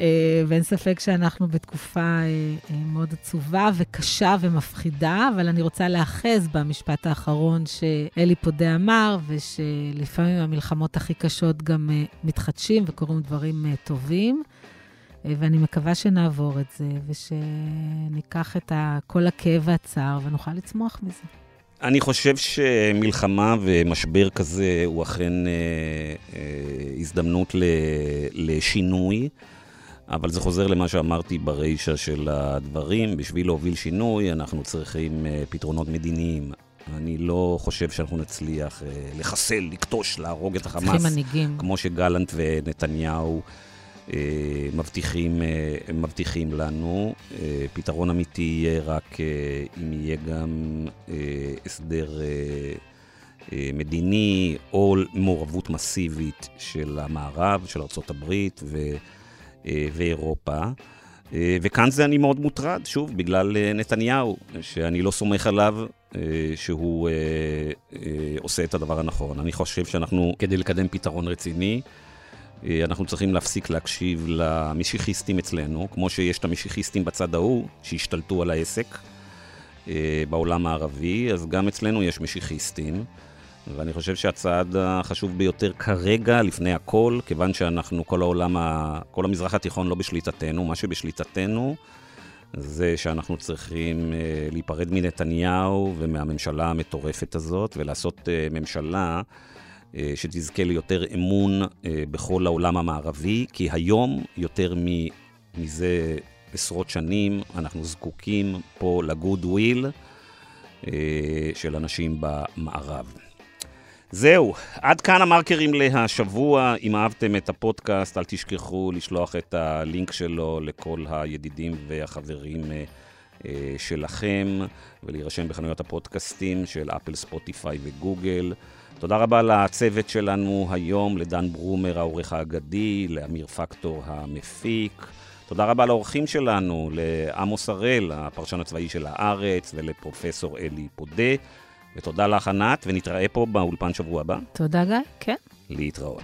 אה, ואין ספק שאנחנו בתקופה אה, אה, מאוד עצובה וקשה ומפחידה, אבל אני רוצה להאחז במשפט האחרון שאלי פודה אמר, ושלפעמים המלחמות הכי קשות גם מתחדשים וקורים דברים טובים. ואני מקווה שנעבור את זה, ושניקח את כל הכאב והצער ונוכל לצמוח מזה. אני חושב שמלחמה ומשבר כזה הוא אכן אה, אה, הזדמנות ל, לשינוי. אבל זה חוזר למה שאמרתי ברישה של הדברים. בשביל להוביל שינוי, אנחנו צריכים uh, פתרונות מדיניים. אני לא חושב שאנחנו נצליח uh, לחסל, לכתוש, להרוג את החמאס. צריכים מנהיגים. כמו שגלנט ונתניהו uh, מבטיחים, מבטיחים לנו. פתרון אמיתי יהיה רק אם יהיה גם הסדר מדיני, או מעורבות מסיבית של המערב, של ארה"ב, ו... אה, ואירופה. אה, וכאן זה אני מאוד מוטרד, שוב, בגלל אה, נתניהו, שאני לא סומך עליו שהוא עושה את הדבר הנכון. אני חושב שאנחנו, כדי לקדם פתרון רציני, אנחנו צריכים להפסיק להקשיב למשיחיסטים אצלנו, כמו שיש את המשיחיסטים בצד ההוא, שהשתלטו על העסק בעולם הערבי, אז גם אצלנו יש משיחיסטים. ואני חושב שהצעד החשוב ביותר כרגע, לפני הכל, כיוון שאנחנו, כל העולם. כל המזרח התיכון לא בשליטתנו, מה שבשליטתנו זה שאנחנו צריכים אה, להיפרד מנתניהו ומהממשלה המטורפת הזאת, ולעשות אה, ממשלה אה, שתזכה ליותר אמון בכל העולם המערבי, כי היום, יותר מזה עשרות שנים, אנחנו זקוקים פה לגוד וויל של אנשים במערב. זהו, עד כאן המרקרים להשבוע. אם אהבתם את הפודקאסט, אל תשכחו לשלוח את הלינק שלו לכל הידידים והחברים אה, אה, שלכם, ולהירשם בחנויות הפודקאסטים של אפל, ספוטיפיי וגוגל. תודה רבה לצוות שלנו היום, לדן ברומר, העורך האגדי, לאמיר פקטור המפיק. תודה רבה לאורחים שלנו, לעמוס הראל, הפרשן הצבאי של הארץ, ולפרופסור אלי פודה. ותודה לך, ענת, ונתראה פה באולפן שבוע הבא. תודה, גיא, כן. להתראות.